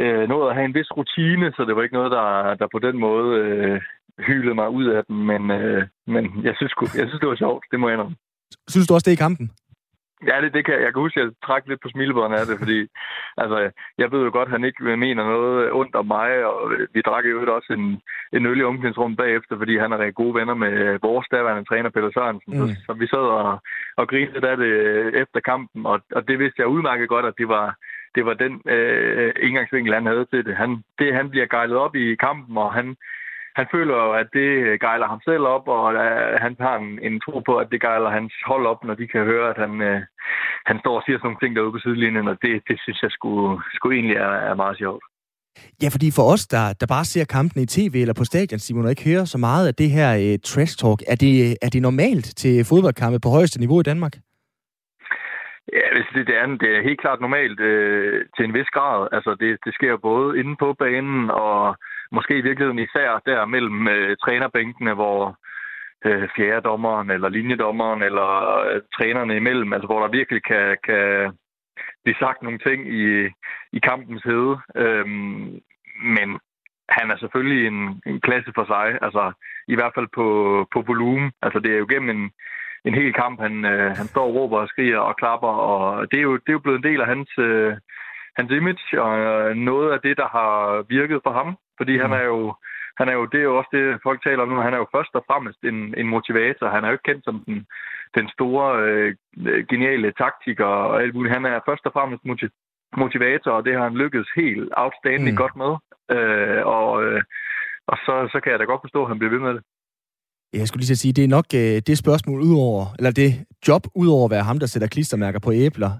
øh, nået at have en vis rutine, så det var ikke noget, der, der på den måde øh, hylede mig ud af den. Men, øh, men jeg, synes, jeg synes, det var sjovt. Det må jeg indrømme. Synes du også det i kampen? Ja, det, det kan, jeg kan huske, at jeg trak lidt på smilebåndet af det, fordi altså, jeg ved jo godt, at han ikke mener noget ondt om mig, og vi drak jo også en, en øl i omklædningsrum bagefter, fordi han er gode venner med vores daværende træner, Peter Sørensen. Mm. Så, så vi sad og, og grinede af det efter kampen, og, og det vidste jeg udmærket godt, at det var, det var den øh, indgangsvinkel, han havde til det. Han, det. han bliver gejlet op i kampen, og han, han føler jo, at det gejler ham selv op, og uh, han har en, en tro på, at det gejler hans hold op, når de kan høre, at han, uh, han står og siger sådan nogle ting derude på sidelinjen, og det, det synes jeg skulle, skulle egentlig er, er meget sjovt. Ja, fordi for os, der, der bare ser kampen i tv eller på stadion, Simon, og ikke hører så meget af det her uh, trash talk, er det, er det normalt til fodboldkampe på højeste niveau i Danmark? Ja, hvis det, det, er, det er helt klart normalt øh, til en vis grad. Altså, det, det sker både inde på banen og måske i virkeligheden især der mellem øh, trænerbænkene, hvor øh, fjerdedommeren eller linjedommeren eller øh, trænerne imellem, altså hvor der virkelig kan, kan blive sagt nogle ting i, i kampens hede. Øhm, men han er selvfølgelig en, en klasse for sig, altså i hvert fald på, på volumen. Altså det er jo gennem en, en hel kamp, han, øh, han står og råber og skriger og klapper, og det er jo, det er jo blevet en del af hans, øh, hans image, og noget af det, der har virket for ham, fordi mm. han er jo han er jo, det er jo også det, folk taler om nu, han er jo først og fremmest en, en motivator. Han er jo ikke kendt som den, den store, øh, geniale taktiker og alt muligt. Han er først og fremmest motivator, og det har han lykkedes helt outstanding mm. godt med. Øh, og øh, og så, så kan jeg da godt forstå, at han bliver ved med det. Jeg skulle lige sige, det er nok øh, det spørgsmål udover, eller det job udover at være ham, der sætter klistermærker på æbler.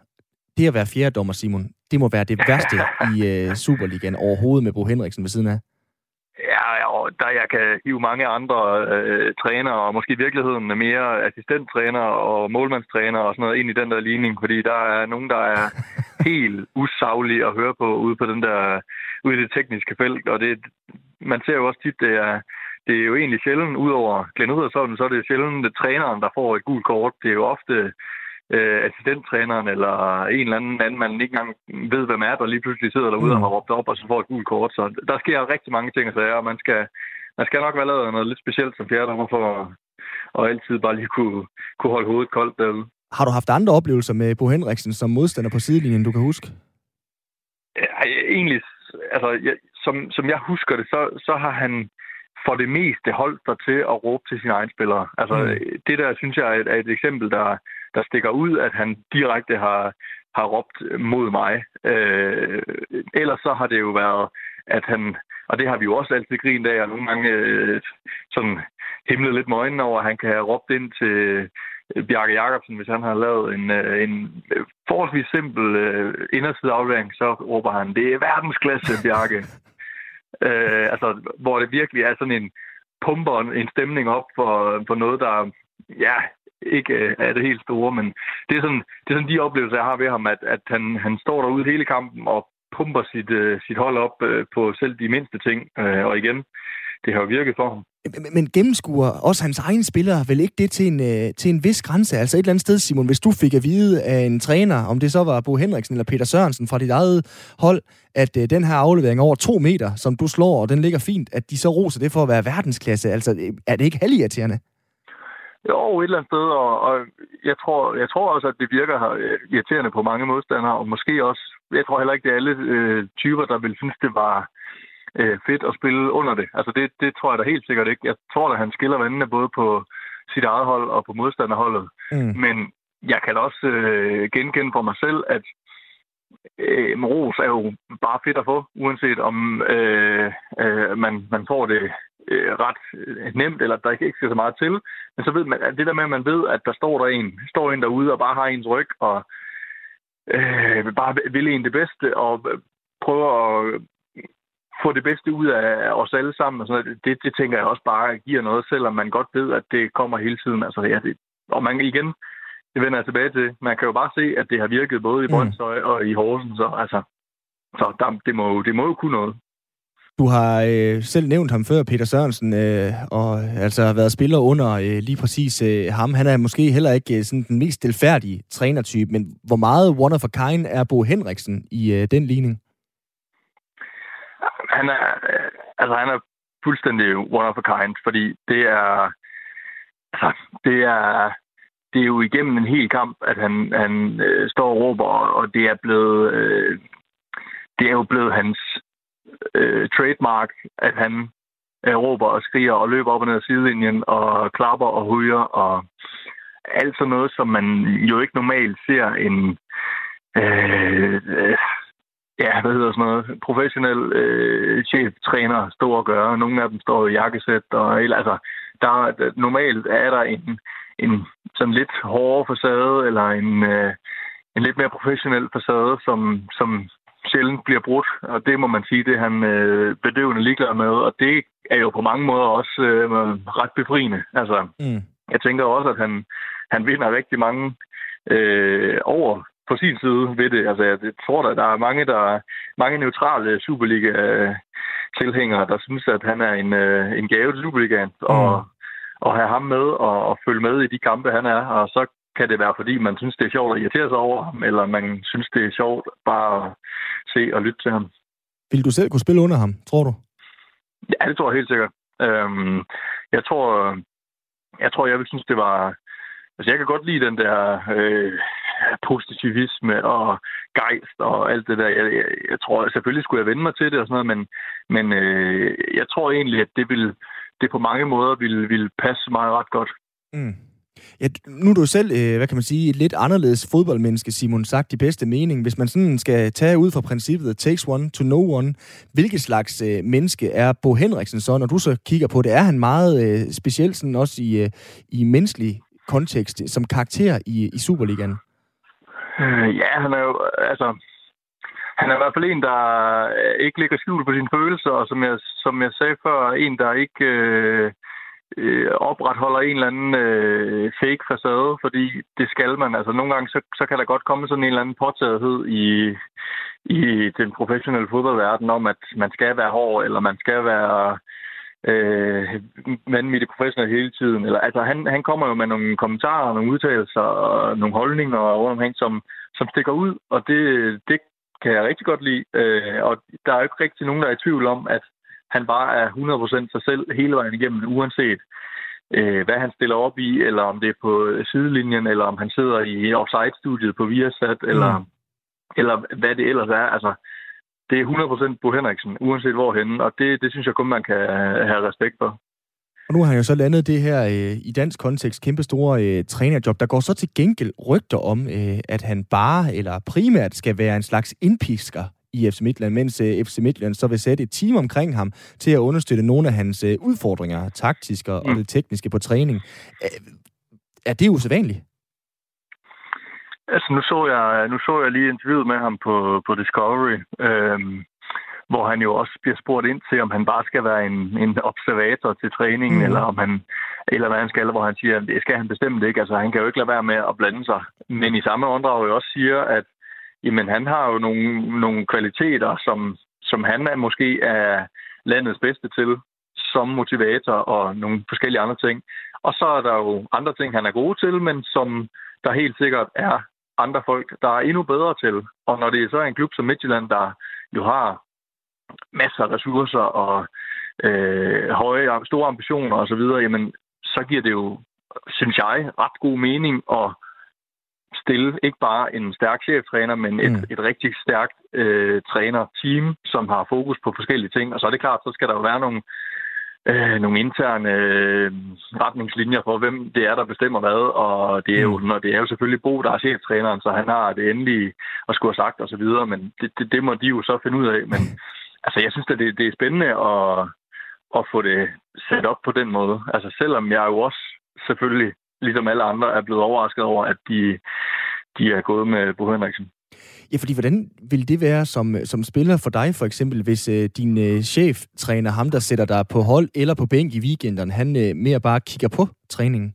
Det at være fjerde dommer, Simon, det må være det værste i øh, Superligaen overhovedet med Bo Henriksen ved siden af. Ja, og der jeg kan hive mange andre øh, trænere, og måske i virkeligheden mere assistenttræner og målmandstræner og sådan noget ind i den der ligning, fordi der er nogen, der er helt usaglige at høre på ude på den der, ude i det tekniske felt, og det, man ser jo også tit, det er, det er jo egentlig sjældent, udover Glenn Riddersholm, så er det sjældent det træneren, der får et gult kort. Det er jo ofte øh, assistenttræneren eller en eller anden anden, man ikke engang ved, hvem er, der lige pludselig sidder derude mm. og har råbt op, og så får et gult kort. Så der sker rigtig mange ting at sige, og man skal, man skal nok være lavet noget lidt specielt som fjerdommer for at, og altid bare lige kunne, kunne holde hovedet koldt derude. Har du haft andre oplevelser med Bo Henriksen som modstander på sidelinjen, du kan huske? Ja, egentlig, altså, jeg, som, som jeg husker det, så, så har han for det meste holdt sig til at råbe til sine egne spillere. Altså, mm. det der, synes jeg, er et, er et eksempel, der, der stikker ud, at han direkte har, har råbt mod mig. Øh, ellers så har det jo været, at han, og det har vi jo også altid grint af, og nogle gange øh, sådan himlet lidt med øjnene over, at han kan have råbt ind til øh, Bjarke Jacobsen, hvis han har lavet en, øh, en øh, forholdsvis simpel øh, indersideaflevering, så råber han, det er verdensklasse, Bjarke. Øh, altså, hvor det virkelig er sådan en pumper en stemning op for, for noget, der ja, ikke øh, er det helt store, men det er sådan, det er sådan de oplevelser, jeg har ved ham, at, at han, han står derude hele kampen og pumper sit, øh, sit hold op øh, på selv de mindste ting. Og igen, det har virket for ham. Men, men gennemskuer også hans egne spillere vel ikke det til en, øh, til en vis grænse? Altså et eller andet sted, Simon, hvis du fik at vide af en træner, om det så var Bo Henriksen eller Peter Sørensen fra dit eget hold, at øh, den her aflevering over to meter, som du slår, og den ligger fint, at de så roser det for at være verdensklasse. Altså, er det ikke halvirriterende? Jo, et eller andet sted, og, og jeg, tror, jeg tror også, at det virker øh, irriterende på mange modstandere, og måske også, jeg tror heller ikke, det er alle øh, typer, der vil synes, det var øh, fedt at spille under det. Altså det, det tror jeg da helt sikkert ikke. Jeg tror at han skiller vandene både på sit eget hold og på modstanderholdet. Mm. Men jeg kan også øh, genkende for mig selv, at øh, ros er jo bare fedt at få, uanset om øh, øh, man, man får det øh, ret nemt, eller der ikke skal så meget til. Men så ved man, at det der med, at man ved, at der står der en, står en derude og bare har ens ryg, og øh, bare vil en det bedste, og prøver at få det bedste ud af os alle sammen. Og sådan noget. Det, det tænker jeg også bare giver noget, selvom man godt ved, at det kommer hele tiden. Altså, ja, det, og man igen, det vender jeg tilbage til. Man kan jo bare se, at det har virket både i mm. Brøndshøj og i Horsens. Så, altså, så der, det, må, det må jo kunne noget. Du har øh, selv nævnt ham før, Peter Sørensen, øh, og altså har været spiller under øh, lige præcis øh, ham. Han er måske heller ikke øh, sådan den mest delfærdige trænertype, men hvor meget one of a kind er Bo Henriksen i øh, den ligning? Han er, øh, altså, han er fuldstændig one of a kind, fordi det er, altså, det er, det er jo igennem en hel kamp, at han, han øh, står og råber, og det er blevet, øh, det er jo blevet hans øh, trademark, at han øh, råber og skriger og løber op og ned ad sidelinjen og klapper og hujer og alt sådan noget, som man jo ikke normalt ser en øh, øh, ja, hvad hedder sådan noget, professionel øh, cheftræner stå og gøre. Nogle af dem står i jakkesæt, og eller, altså, der, normalt er der en, en sådan lidt hårdere facade, eller en, øh, en lidt mere professionel facade, som, som sjældent bliver brudt, og det må man sige, det er han øh, bedøvende ligeglad med, og det er jo på mange måder også øh, ret befriende. Altså, mm. jeg tænker også, at han, han vinder rigtig mange øh, over på sin side ved det. Altså, jeg tror, at der er mange, der mange neutrale Superliga-tilhængere, der synes, at han er en, øh, en gave til Superligaen, mm. og, og have ham med og, og følge med i de kampe, han er. Og så kan det være, fordi man synes, det er sjovt at irritere sig over ham, eller man synes, det er sjovt bare at se og lytte til ham. Vil du selv kunne spille under ham, tror du? Ja, det tror jeg helt sikkert. Øhm, jeg tror, jeg tror, jeg vil synes, det var... Altså, jeg kan godt lide den der øh, positivisme og gejst og alt det der. Jeg, jeg, jeg tror, selvfølgelig skulle jeg vende mig til det og sådan noget, men, men øh, jeg tror egentlig, at det vil det på mange måder vil, vil passe mig ret godt. Mm. Ja, nu er du selv, øh, hvad kan man sige, et lidt anderledes fodboldmenneske, Simon, sagt i bedste mening. Hvis man sådan skal tage ud fra princippet, it takes one to no one, hvilket slags øh, menneske er Bo Henriksen så, når du så kigger på det? Er han meget øh, sådan også i, øh, i menneskelig kontekst, som karakter i, i Superligaen? Øh, ja, han er jo, altså, han er i hvert fald en, der øh, ikke ligger skjult på sine følelser, og som jeg, som jeg sagde før, en, der ikke... Øh, øh, opretholder en eller anden øh, fake facade, fordi det skal man. Altså nogle gange, så, så kan der godt komme sådan en eller anden påtagethed i, i den professionelle fodboldverden om, at man skal være hård, eller man skal være øh, vanvittig professionel hele tiden. Eller, altså, han, han kommer jo med nogle kommentarer, nogle udtalelser og nogle holdninger rundt omkring, som, som stikker ud, og det, det kan jeg rigtig godt lide. Øh, og der er jo ikke rigtig nogen, der er i tvivl om, at han bare er 100% sig selv hele vejen igennem, uanset øh, hvad han stiller op i, eller om det er på sidelinjen, eller om han sidder i offside-studiet på Viasat, mm. eller, eller hvad det ellers er. Altså, det er 100% på Henriksen, uanset hvorhen, og det, det synes jeg kun, man kan have respekt for. Og nu har han jo så landet det her øh, i dansk kontekst kæmpe store øh, trænerjob. Der går så til gengæld rygter om, øh, at han bare eller primært skal være en slags indpisker i FC Midtland, mens øh, FC Midtland så vil sætte et team omkring ham til at understøtte nogle af hans øh, udfordringer, taktiske og mm. det tekniske på træning. Er det usædvanligt? Altså, nu så jeg, nu så jeg lige interviewet med ham på, på Discovery, øhm, hvor han jo også bliver spurgt ind til, om han bare skal være en, en observator til træningen, mm. eller om han, eller hvad han skal, hvor han siger, at det skal han bestemt ikke. Altså, han kan jo ikke lade være med at blande sig. Men i samme åndedrag jo også siger, at jamen han har jo nogle, nogle kvaliteter, som, som han er måske er landets bedste til, som motivator og nogle forskellige andre ting. Og så er der jo andre ting, han er god til, men som der helt sikkert er andre folk, der er endnu bedre til. Og når det er så en klub som Midtjylland, der jo har masser af ressourcer og øh, høje, store ambitioner osv., jamen så giver det jo, synes jeg, ret god mening at stille ikke bare en stærk cheftræner, men et, mm. et rigtig stærkt øh, træner-team, som har fokus på forskellige ting. Og så er det klart, så skal der jo være nogle, øh, nogle interne øh, retningslinjer for, hvem det er, der bestemmer hvad. Og det er jo, mm. når det er jo selvfølgelig Bo, der er cheftræneren, så han har det endelige at skulle have sagt osv., men det, det, det må de jo så finde ud af. Men altså, jeg synes, at det, det er spændende at, at få det sat op på den måde. Altså selvom jeg jo også selvfølgelig ligesom alle andre, er blevet overrasket over, at de, de er gået med Bo Henriksen. Ja, fordi hvordan vil det være som, som spiller for dig, for eksempel, hvis øh, din øh, cheftræner, ham der sætter dig på hold eller på bænk i weekenden, han øh, mere bare kigger på træningen?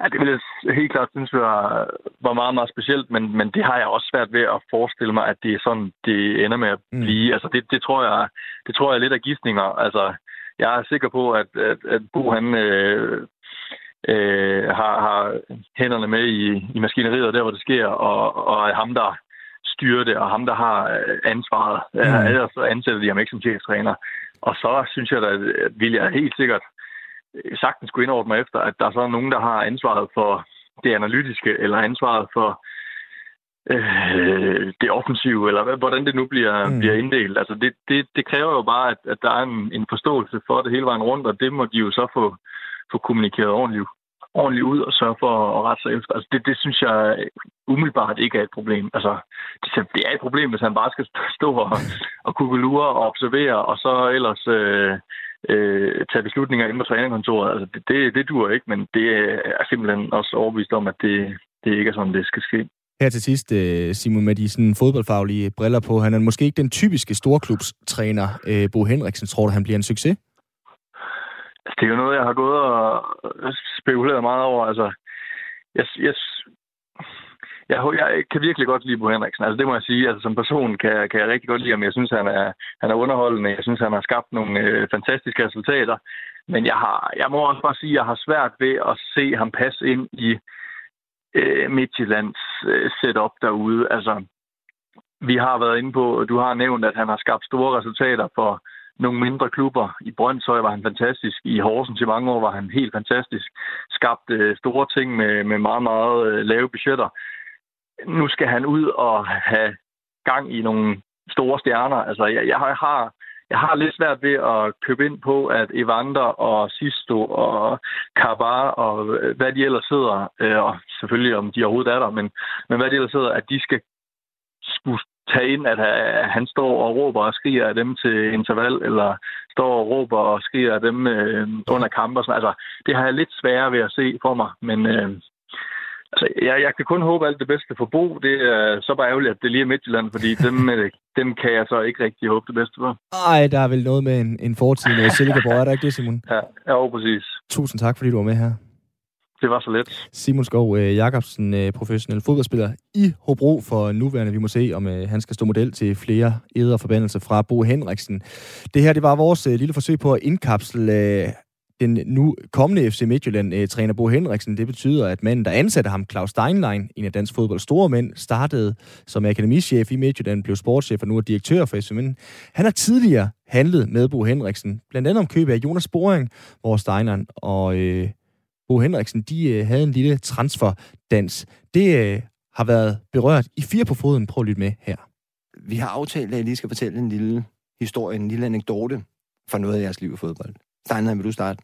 Ja, det vil jeg helt klart synes var, var meget, meget specielt, men, men det har jeg også svært ved at forestille mig, at det er sådan, det ender med at mm. blive. Mm. Altså, det, det, tror jeg, det tror jeg er lidt af gissninger. Altså, jeg er sikker på, at, at, at Bo, han øh, øh, har, har hænderne med i, i maskineriet, der hvor det sker, og, og er ham, der styrer det, og ham, der har øh, ansvaret. Mm. Ellers så ansætter de ham ikke som cheftræner. Og så synes jeg, at vil jeg helt sikkert sagtens kunne indordne mig efter, at der er så nogen, der har ansvaret for det analytiske, eller ansvaret for øh, det offensive, eller hvordan det nu bliver, mm. bliver inddelt. Altså det, det, det kræver jo bare, at, at der er en, en forståelse for det hele vejen rundt, og det må de jo så få, få kommunikeret ordentligt, ordentligt ud og sørge for at rette sig efter. Altså det, det synes jeg umiddelbart ikke er et problem. Altså det, det er et problem, hvis han bare skal stå og, og kugelure og observere, og så ellers øh, øh, tage beslutninger inde på trænerkontoret. Altså, det, det, det dur ikke, men det er simpelthen også overbevist om, at det, det ikke er sådan, det skal ske. Her til sidst, øh, Simon, med de sådan fodboldfaglige briller på. Han er måske ikke den typiske storklubstræner, øh, Bo Henriksen. Tror du, han bliver en succes? Altså, det er jo noget, jeg har gået og spekuleret meget over. Altså, jeg, jeg, jeg, jeg kan virkelig godt lide Bo Henriksen. Altså, det må jeg sige. Altså, som person kan, kan jeg rigtig godt lide ham. Jeg synes, han er, han er underholdende. Jeg synes, han har skabt nogle øh, fantastiske resultater. Men jeg, har, jeg må også bare sige, at jeg har svært ved at se ham passe ind i øh, Midtjyllands øh, setup derude. Altså, vi har været inde på, du har nævnt, at han har skabt store resultater for nogle mindre klubber. I Brøndshøj var han fantastisk. I Horsens i mange år var han helt fantastisk. Skabte øh, store ting med, med meget, meget øh, lave budgetter nu skal han ud og have gang i nogle store stjerner. Altså, jeg, jeg har jeg har lidt svært ved at købe ind på, at Evander og Sisto og Kabar og øh, hvad de ellers sidder, øh, og selvfølgelig om de overhovedet er der, men, men hvad de ellers sidder, at de skal skulle tage ind, at han står og råber og skriger af dem til interval, eller står og råber og skriger af dem øh, under kamper. Altså, det har jeg lidt sværere ved at se for mig, men, øh, Altså, jeg, jeg kan kun håbe alt det bedste for Bo. Det er så bare ærgerligt, at det lige er Midtjylland, fordi dem, øh, dem kan jeg så ikke rigtig håbe det bedste for. Nej, der er vel noget med en, en fortid med Silkeborg, er der ikke det, Simon? Ja, ja præcis. Tusind tak, fordi du var med her. Det var så let. Simon Skov øh, Jacobsen, øh, professionel fodboldspiller i Hobro for nuværende. Vi må se, om øh, han skal stå model til flere æder forbandelse fra Bo Henriksen. Det her, det var vores øh, lille forsøg på at indkapsle øh, den nu kommende FC Midtjylland-træner øh, Bo Henriksen. Det betyder, at manden, der ansatte ham, Claus Steinlein, en af dansk fodbold store mænd, startede som akademichef i Midtjylland, blev sportschef og nu er direktør for FC Midtjylland. Han har tidligere handlet med Bo Henriksen, blandt andet om købet af Jonas Boring, hvor Steinlein og øh, Bo Henriksen, de øh, havde en lille transferdans. Det øh, har været berørt i fire på foden. Prøv at lytte med her. Vi har aftalt, at jeg lige skal fortælle en lille historie, en lille anekdote fra noget af jeres liv i fodbold. Steinlein, vil du starte?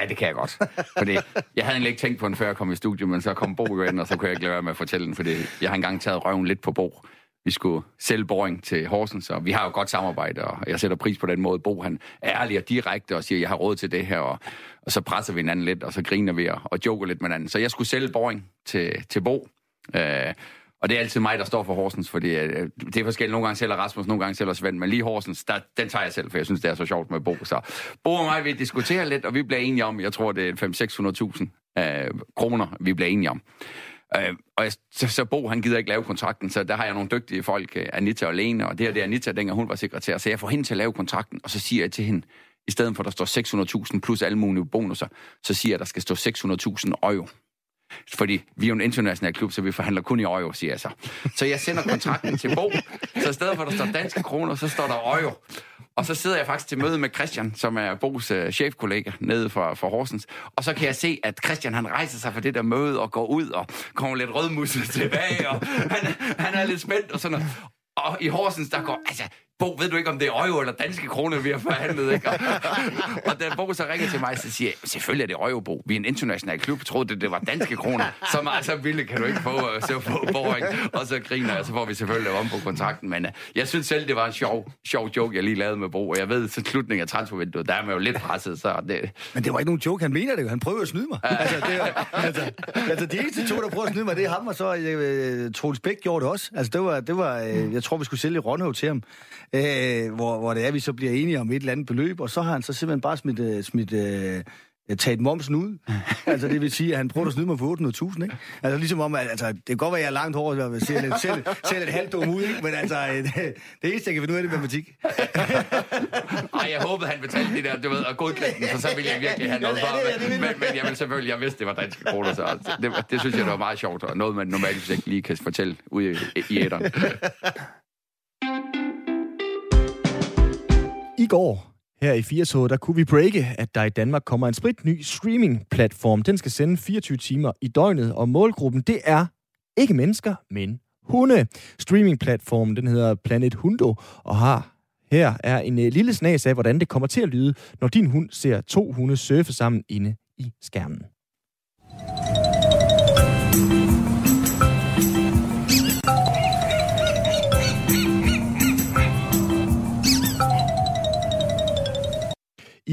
Ja, det kan jeg godt. Fordi jeg havde egentlig ikke tænkt på den, før jeg kom i studiet, men så kom Bo ind, og så kunne jeg ikke lade være med at fortælle den, fordi jeg har engang taget røven lidt på Bo. Vi skulle sælge boring til Horsens, og vi har jo godt samarbejde, og jeg sætter pris på den måde. Bo, han er ærlig og direkte og siger, jeg har råd til det her, og, og så presser vi hinanden lidt, og så griner vi og, og joker lidt med hinanden. Så jeg skulle sælge boring til, til Bo. Øh, og det er altid mig, der står for Horsens, fordi øh, det er forskelligt. Nogle gange sælger Rasmus, nogle gange sælger Svend, men lige Horsens, der, den tager jeg selv, for jeg synes, det er så sjovt med Bo. Så Bo og mig, vi diskuterer lidt, og vi bliver enige om, jeg tror, det er 5-600.000 øh, kroner, vi bliver enige om. Øh, og jeg, så, så Bo, han gider ikke lave kontrakten, så der har jeg nogle dygtige folk, øh, Anita og Lene, og det her det er Anita, dengang hun var sekretær, så jeg får hende til at lave kontrakten, og så siger jeg til hende, i stedet for at der står 600.000 plus alle mulige bonusser, så siger jeg, at der skal stå 600.000 euro. Fordi vi er jo en international klub, så vi forhandler kun i euro, siger jeg så. Så jeg sender kontrakten til Bo, så i stedet for, at der står danske kroner, så står der euro. Og så sidder jeg faktisk til møde med Christian, som er Bo's uh, chefkollega nede for, for Horsens. Og så kan jeg se, at Christian han rejser sig fra det der møde og går ud og kommer lidt rødmusset tilbage. Og han, han er lidt spændt og sådan noget. Og i Horsens, der går, altså, Bo, ved du ikke, om det er euro eller danske kroner, vi har forhandlet, ikke? Og, og da Bo så ringer til mig, så siger jeg, selvfølgelig er det euro, Bo. Vi er en international klub, troede det, det var danske kroner. Så meget så billigt kan du ikke få, øh, så få Bo, ikke? Og så griner jeg, så får vi selvfølgelig om på kontrakten. Men uh, jeg synes selv, det var en sjov, sjov joke, jeg lige lavede med Bo. Og jeg ved, så slutningen af transfervinduet, der er man jo lidt presset, så det... Men det var ikke nogen joke, han mener det jo. Han prøver at snyde mig. altså, det, altså, altså, de eneste to, der prøver at snyde mig, det er ham, og så uh, Troels Bæk gjorde det også. Altså, det var, det var uh, jeg tror, vi skulle sælge Ronhøv til ham, uh, hvor, hvor det er, vi så bliver enige om et eller andet beløb, og så har han så simpelthen bare smidt, uh, smidt uh, taget momsen ud. altså, det vil sige, at han prøver at snyde mig for 800.000, ikke? Altså, ligesom om, at altså, det kan godt være, at jeg er langt hårdt, og ser lidt, selv, selv et halvt dum ud, ikke? Men altså, det, det eneste, jeg kan finde ud af, det er matematik. Ej, jeg håbede, han betalte det der, du ved, og godkendte den, for så ville jeg virkelig have noget for men, men, men jeg vil selvfølgelig, jeg vidste, det var danske kroner, så altså, det, det, synes jeg, det var meget sjovt, og noget, man normalt ikke lige kan fortælle ude i, i æderen. I går, her i 80 der kunne vi breake, at der i Danmark kommer en sprit ny streaming-platform. Den skal sende 24 timer i døgnet, og målgruppen, det er ikke mennesker, men hunde. Streaming-platformen, den hedder Planet Hundo, og har her er en øh, lille snas af, hvordan det kommer til at lyde, når din hund ser to hunde surfe sammen inde i skærmen.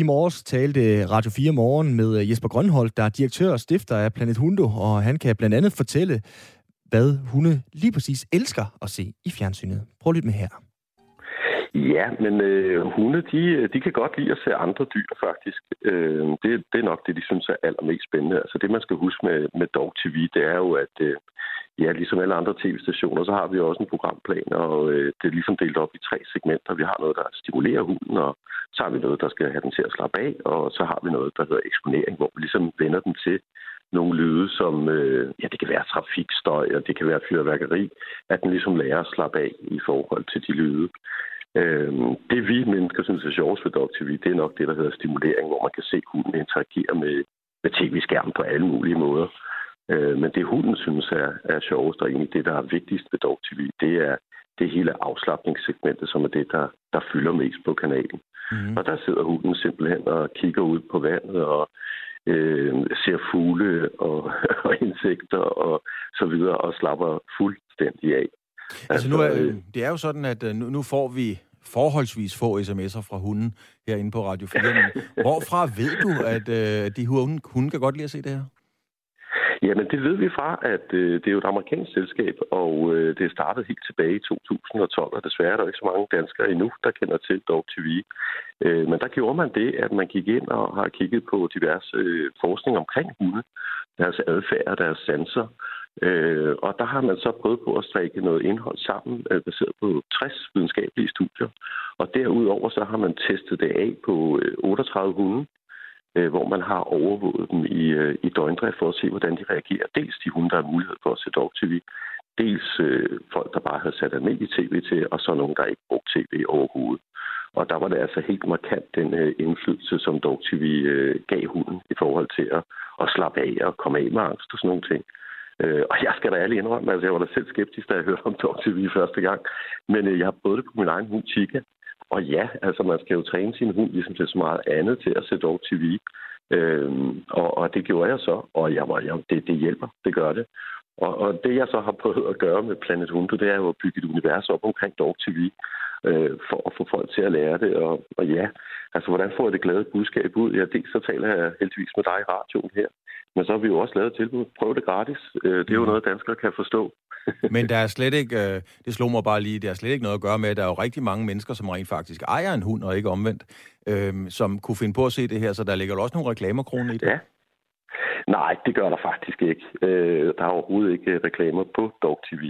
I morges talte Radio 4 Morgen med øh, Jesper Grønholdt, der er direktør og stifter af Planet Hundo, og han kan blandt andet fortælle, hvad hunde lige præcis elsker at se i fjernsynet. Prøv lidt med her. Ja, men øh, hunde, de, de kan godt lide at se andre dyr, faktisk. Øh, det, det er nok det, de synes er allermest spændende. Altså det, man skal huske med, med Dog TV, det er jo, at øh, ja, ligesom alle andre tv-stationer, så har vi også en programplan, og øh, det er ligesom delt op i tre segmenter. Vi har noget, der stimulerer hunden, og så har vi noget, der skal have den til at slappe af, og så har vi noget, der hedder eksponering, hvor vi ligesom vender den til nogle lyde, som, øh, ja, det kan være trafikstøj, og det kan være fyrværkeri, at den ligesom lærer at slappe af i forhold til de lyde. Øh, det vi mennesker synes er sjovest ved Dog TV, det er nok det, der hedder stimulering, hvor man kan se hunden interagere med, med tv-skærmen på alle mulige måder. Øh, men det hunden synes er, er sjovest, og egentlig det, der er vigtigst ved Dog TV, det er det hele afslappningssegmentet, som er det, der, der fylder mest på kanalen. Mm. Og der sidder hunden simpelthen og kigger ud på vandet og øh, ser fugle og, og insekter og så videre og slapper fuldstændig af. Altså, nu er, altså, øh, det er jo sådan, at øh, nu, nu får vi forholdsvis få sms'er fra hunden herinde på Radio 4. Hvorfra ved du, at øh, de hunde, hunde kan godt lide at se det her? Jamen, det ved vi fra, at øh, det er jo et amerikansk selskab, og øh, det startede helt tilbage i 2012, og desværre er der ikke så mange danskere endnu, der kender til Dog TV. Øh, men der gjorde man det, at man gik ind og har kigget på diverse øh, forskning omkring hunde, deres adfærd og deres sanser, Øh, og der har man så prøvet på at strække noget indhold sammen, øh, baseret på 60 videnskabelige studier. Og derudover så har man testet det af på øh, 38 hunde, øh, hvor man har overvåget dem i, øh, i døgndrift for at se, hvordan de reagerer. Dels de hunde, der har mulighed for at se dog-tv, dels øh, folk, der bare havde sat almindelig tv til, og så nogen, der ikke brugte tv overhovedet. Og der var det altså helt markant den øh, indflydelse, som dog-tv øh, gav hunden i forhold til at, at slappe af og komme af med angst og sådan nogle ting. Øh, og jeg skal da ærligt indrømme, altså jeg var da selv skeptisk, da jeg hørte om Dog TV første gang. Men øh, jeg har prøvet det på min egen hund, Chica. Og ja, altså man skal jo træne sin hund ligesom til så meget andet til at se Dog TV. Øhm, og, og det gjorde jeg så, og jeg var, jeg, det, det hjælper, det gør det. Og, og det jeg så har prøvet at gøre med Planet Hundo, det er jo at bygge et univers op omkring Dog TV, øh, for at få folk til at lære det. Og, og ja, altså hvordan får jeg det glade budskab ud? Ja, dels så taler jeg heldigvis med dig i radioen her, men så har vi jo også lavet et tilbud. Prøv det gratis. Øh, det er jo noget, danskere kan forstå. Men der er slet ikke, øh, det slog mig bare lige, der er slet ikke noget at gøre med, at der er jo rigtig mange mennesker, som rent faktisk ejer en hund og ikke omvendt, øh, som kunne finde på at se det her, så der ligger jo også nogle reklamerkroner i det. Ja. Nej, det gør der faktisk ikke. Øh, der er overhovedet ikke reklamer på Dog TV.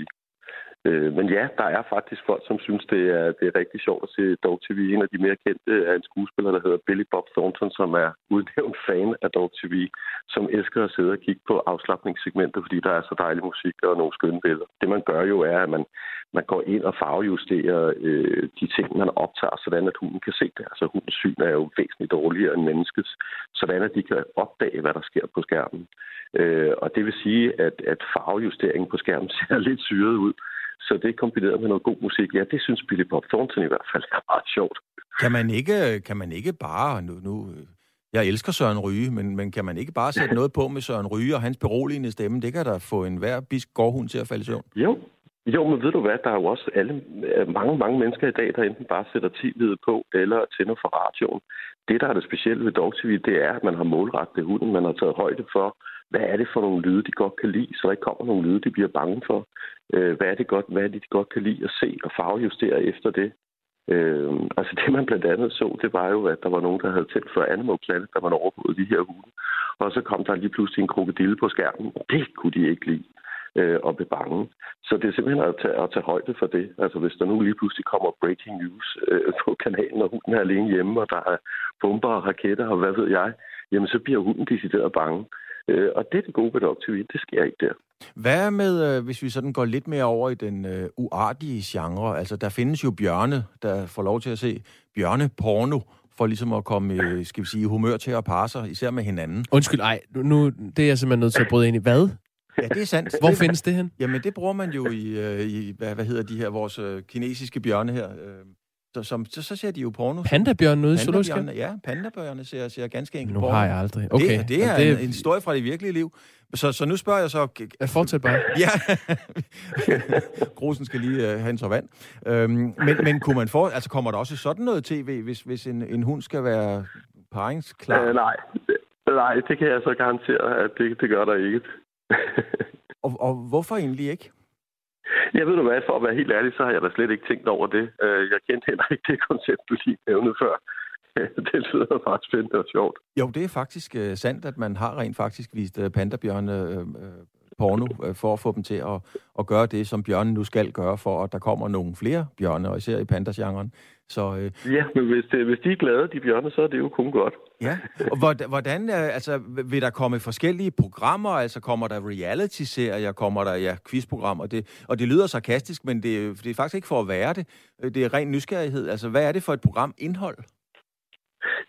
Øh, men ja, der er faktisk folk, som synes, det er, det er rigtig sjovt at se Dog TV. En af de mere kendte er en skuespiller, der hedder Billy Bob Thornton, som er udnævnt fan af Dog TV, som elsker at sidde og kigge på afslappningssegmenter, fordi der er så dejlig musik og nogle skønne billeder. Det man gør jo er, at man, man går ind og farvejusterer øh, de ting, man optager, sådan at hunden kan se det. Altså hundens syn er jo væsentligt dårligere end menneskets, sådan at de kan opdage, hvad der sker på skærmen. Øh, og det vil sige, at, at farvejusteringen på skærmen ser lidt syret ud, så det kombineret med noget god musik, ja, det synes Billy Bob Thornton i hvert fald er meget sjovt. Kan man ikke, kan man ikke bare, nu, nu, jeg elsker Søren Ryge, men, men kan man ikke bare sætte noget på med Søren Ryge og hans beroligende stemme? Det kan da få en hver bisk gårdhund til at falde i søvn. Jo, jo, men ved du hvad, der er jo også alle, mange, mange mennesker i dag, der enten bare sætter tv på eller tænder for radioen. Det, der er det specielle ved Dog TV, det er, at man har målrettet hunden. Man har taget højde for, hvad er det for nogle lyde, de godt kan lide, så der ikke kommer nogle lyde, de bliver bange for. Øh, hvad er det godt, hvad er det, de godt kan lide at se og farvejustere efter det. Øh, altså det, man blandt andet så, det var jo, at der var nogen, der havde tændt for Animal Planet, der man overvågede de her hunde. Og så kom der lige pludselig en krokodille på skærmen. Det kunne de ikke lide øh, og blive bange. Så det er simpelthen at tage, at tage højde for det. Altså hvis der nu lige pludselig kommer breaking news øh, på kanalen, og hunden er alene hjemme, og der er bomber og raketter og hvad ved jeg, jamen så bliver hunden decideret bange. Øh, og det er det gode ved Doctor det sker ikke der. Hvad med, øh, hvis vi sådan går lidt mere over i den øh, uartige genre? Altså, der findes jo bjørne, der får lov til at se bjørneporno, for ligesom at komme, øh, skal vi sige, humør til at parre sig, især med hinanden. Undskyld, ej, nu, det er jeg simpelthen nødt til at bryde ind i. Hvad? Ja, det er sandt. Hvor findes det hen? Jamen, det bruger man jo i, øh, i hvad, hvad hedder de her, vores øh, kinesiske bjørne her. Øh, som, så, så ser de jo porno. Pandabjørn ude i zoologisk Ja, pandabjørne ser, ser ganske enkelt Nu porno. har jeg aldrig. Okay. Det, det er det... en, en historie fra det virkelige liv. Så, så nu spørger jeg så... Jeg fortsæt bare. Ja. Grusen skal lige uh, have en så vand. Øhm, men, men kunne man få... Altså, kommer der også sådan noget tv, hvis, hvis en, en hund skal være paringsklar? Øh, nej. Nej, det kan jeg så garantere, at det, det gør der ikke. og, og hvorfor egentlig ikke? Jeg ved du hvad, for at være helt ærlig, så har jeg da slet ikke tænkt over det. Øh, jeg kendte heller ikke det koncept, du lige nævnte før. Det lyder faktisk spændende og sjovt. Jo, det er faktisk uh, sandt, at man har rent faktisk vist uh, pandabjørne uh, porno uh, for at få dem til at, at gøre det, som bjørnen nu skal gøre, for at der kommer nogle flere bjørne, og især i pandasgenren. Så, uh... Ja, men hvis, det, hvis de er glade, de bjørne, så er det jo kun godt. Ja, og hvordan, altså, vil der komme forskellige programmer, altså kommer der reality-serier, kommer der ja, quizprogrammer, det, og det lyder sarkastisk, men det, det er faktisk ikke for at være det, det er ren nysgerrighed. Altså, hvad er det for et program indhold?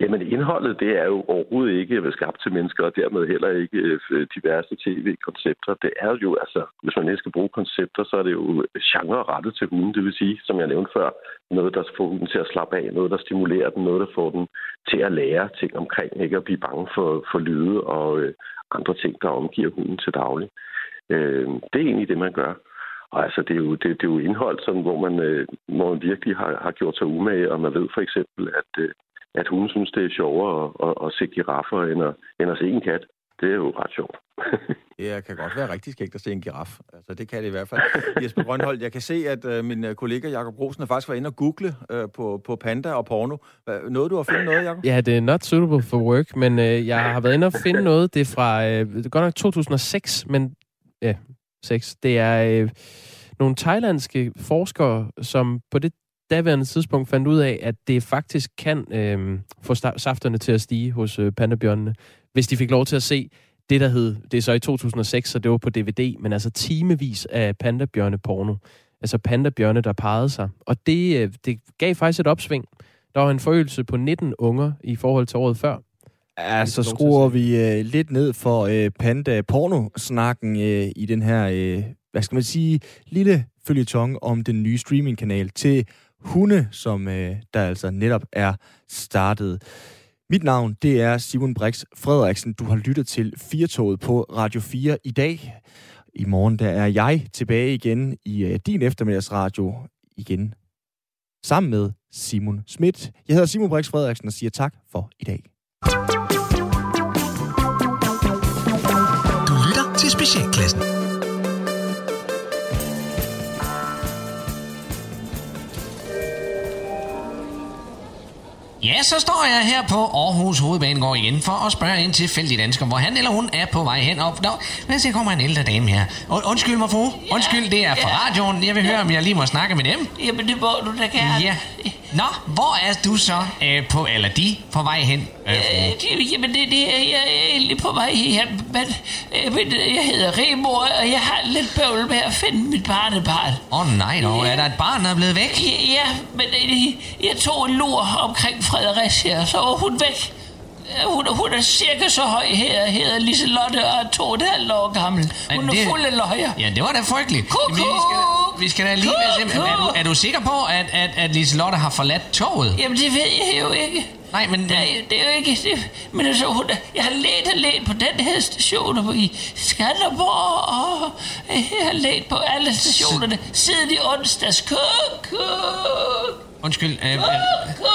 Jamen indholdet, det er jo overhovedet ikke skabt til mennesker, og dermed heller ikke øh, diverse tv-koncepter. Det er jo, altså, hvis man ikke skal bruge koncepter, så er det jo genre rettet til hunden. Det vil sige, som jeg nævnte før, noget, der får hunden til at slappe af, noget, der stimulerer den, noget, der får den til at lære ting omkring, ikke at blive bange for, for lyde og øh, andre ting, der omgiver hunden til daglig. Øh, det er egentlig det, man gør. Og altså, det er jo, det, det er jo indhold, sådan, hvor, man, øh, hvor man virkelig har, har gjort sig umage, og man ved for eksempel, at øh, at hun synes, det er sjovere at, at, at se giraffer, end at, end at se en kat. Det er jo ret sjovt. det kan godt være rigtig skægt at se en giraf. Altså, det kan det i hvert fald. Jesper Grønholdt, jeg kan se, at uh, min uh, kollega Jakob Rosen har faktisk været inde og google uh, på, på panda og porno. Noget du har fundet noget, Jakob? Ja, det er not suitable for work, men uh, jeg har været inde og finde noget. Det er fra, det er godt nok 2006, men ja, uh, 6. Det er uh, nogle thailandske forskere, som på det daværende tidspunkt fandt ud af, at det faktisk kan øh, få safterne til at stige hos øh, pandabjørnene, hvis de fik lov til at se det, der hed, det er så i 2006, så det var på DVD, men altså timevis af pandabjørne porno. Altså pandabjørne, der pegede sig. Og det, øh, det gav faktisk et opsving. Der var en forøgelse på 19 unger i forhold til året før. Ja, så skruer vi øh, lidt ned for øh, panda-porno-snakken øh, i den her, øh, hvad skal man sige, lille følgetong om den nye streamingkanal til hunde, som øh, der altså netop er startet. Mit navn, det er Simon Brix Frederiksen. Du har lyttet til Firtoget på Radio 4 i dag. I morgen der er jeg tilbage igen i øh, din eftermiddagsradio igen. Sammen med Simon Schmidt. Jeg hedder Simon Brix Frederiksen og siger tak for i dag. Du lytter til Specialklassen. Ja, så står jeg her på Aarhus Hovedbanegård igen for at spørge en tilfældig dansker, hvor han eller hun er på vej hen. Og nå, men så kommer en ældre dame her. Und, undskyld mig, fru. Undskyld, det er fra radioen. Jeg vil høre, om jeg lige må snakke med dem. Jamen, det må du da gerne. Ja. Nå, hvor er du så øh, på, eller de, på vej hen? Øh, øh, jamen, det, det er jeg er egentlig på vej hen. Men, øh, men jeg hedder Remor, og jeg har lidt bøvl med at finde mit barnebarn. Åh oh, nej, dog. Er der et barn, der er blevet væk? Ja, ja men øh, jeg tog en lur omkring Fredericia, så var hun væk. Hun, hun er cirka så høj her, hedder Liselotte og er to og et halvt år gammel. Hun er det, fuld af løjer. Ja, det var da frygteligt. Kuckuck! Vi skal da lige være simpelthen. Er du, er du sikker på, at, at, at Liselotte har forladt toget? Jamen, det ved jeg jo ikke. Nej, men... Det, er- det er jo ikke... Det, men altså, hun, jeg har let og let på den her station og i Skanderborg, og jeg har let på alle stationerne siden i onsdags. Kuk, kuk, Undskyld. Øh, øh, kuk.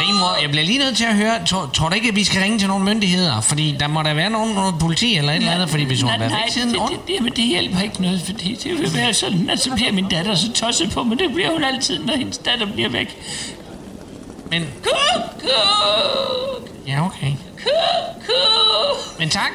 Rigmor, jeg bliver lige nødt til at høre. Tror, tror du ikke, at vi skal ringe til nogle myndigheder? Fordi der må der være nogen, noget politi eller et eller andet, fordi hvis hun har været væk siden det, onsdag... det, det, det hjælper ikke noget, fordi det vil være sådan, at så bliver min datter så tosset på mig. Det bliver hun altid, når hendes datter bliver væk. Men... Kuk, kuk, Ja, okay. kuk, kuk. Men tak.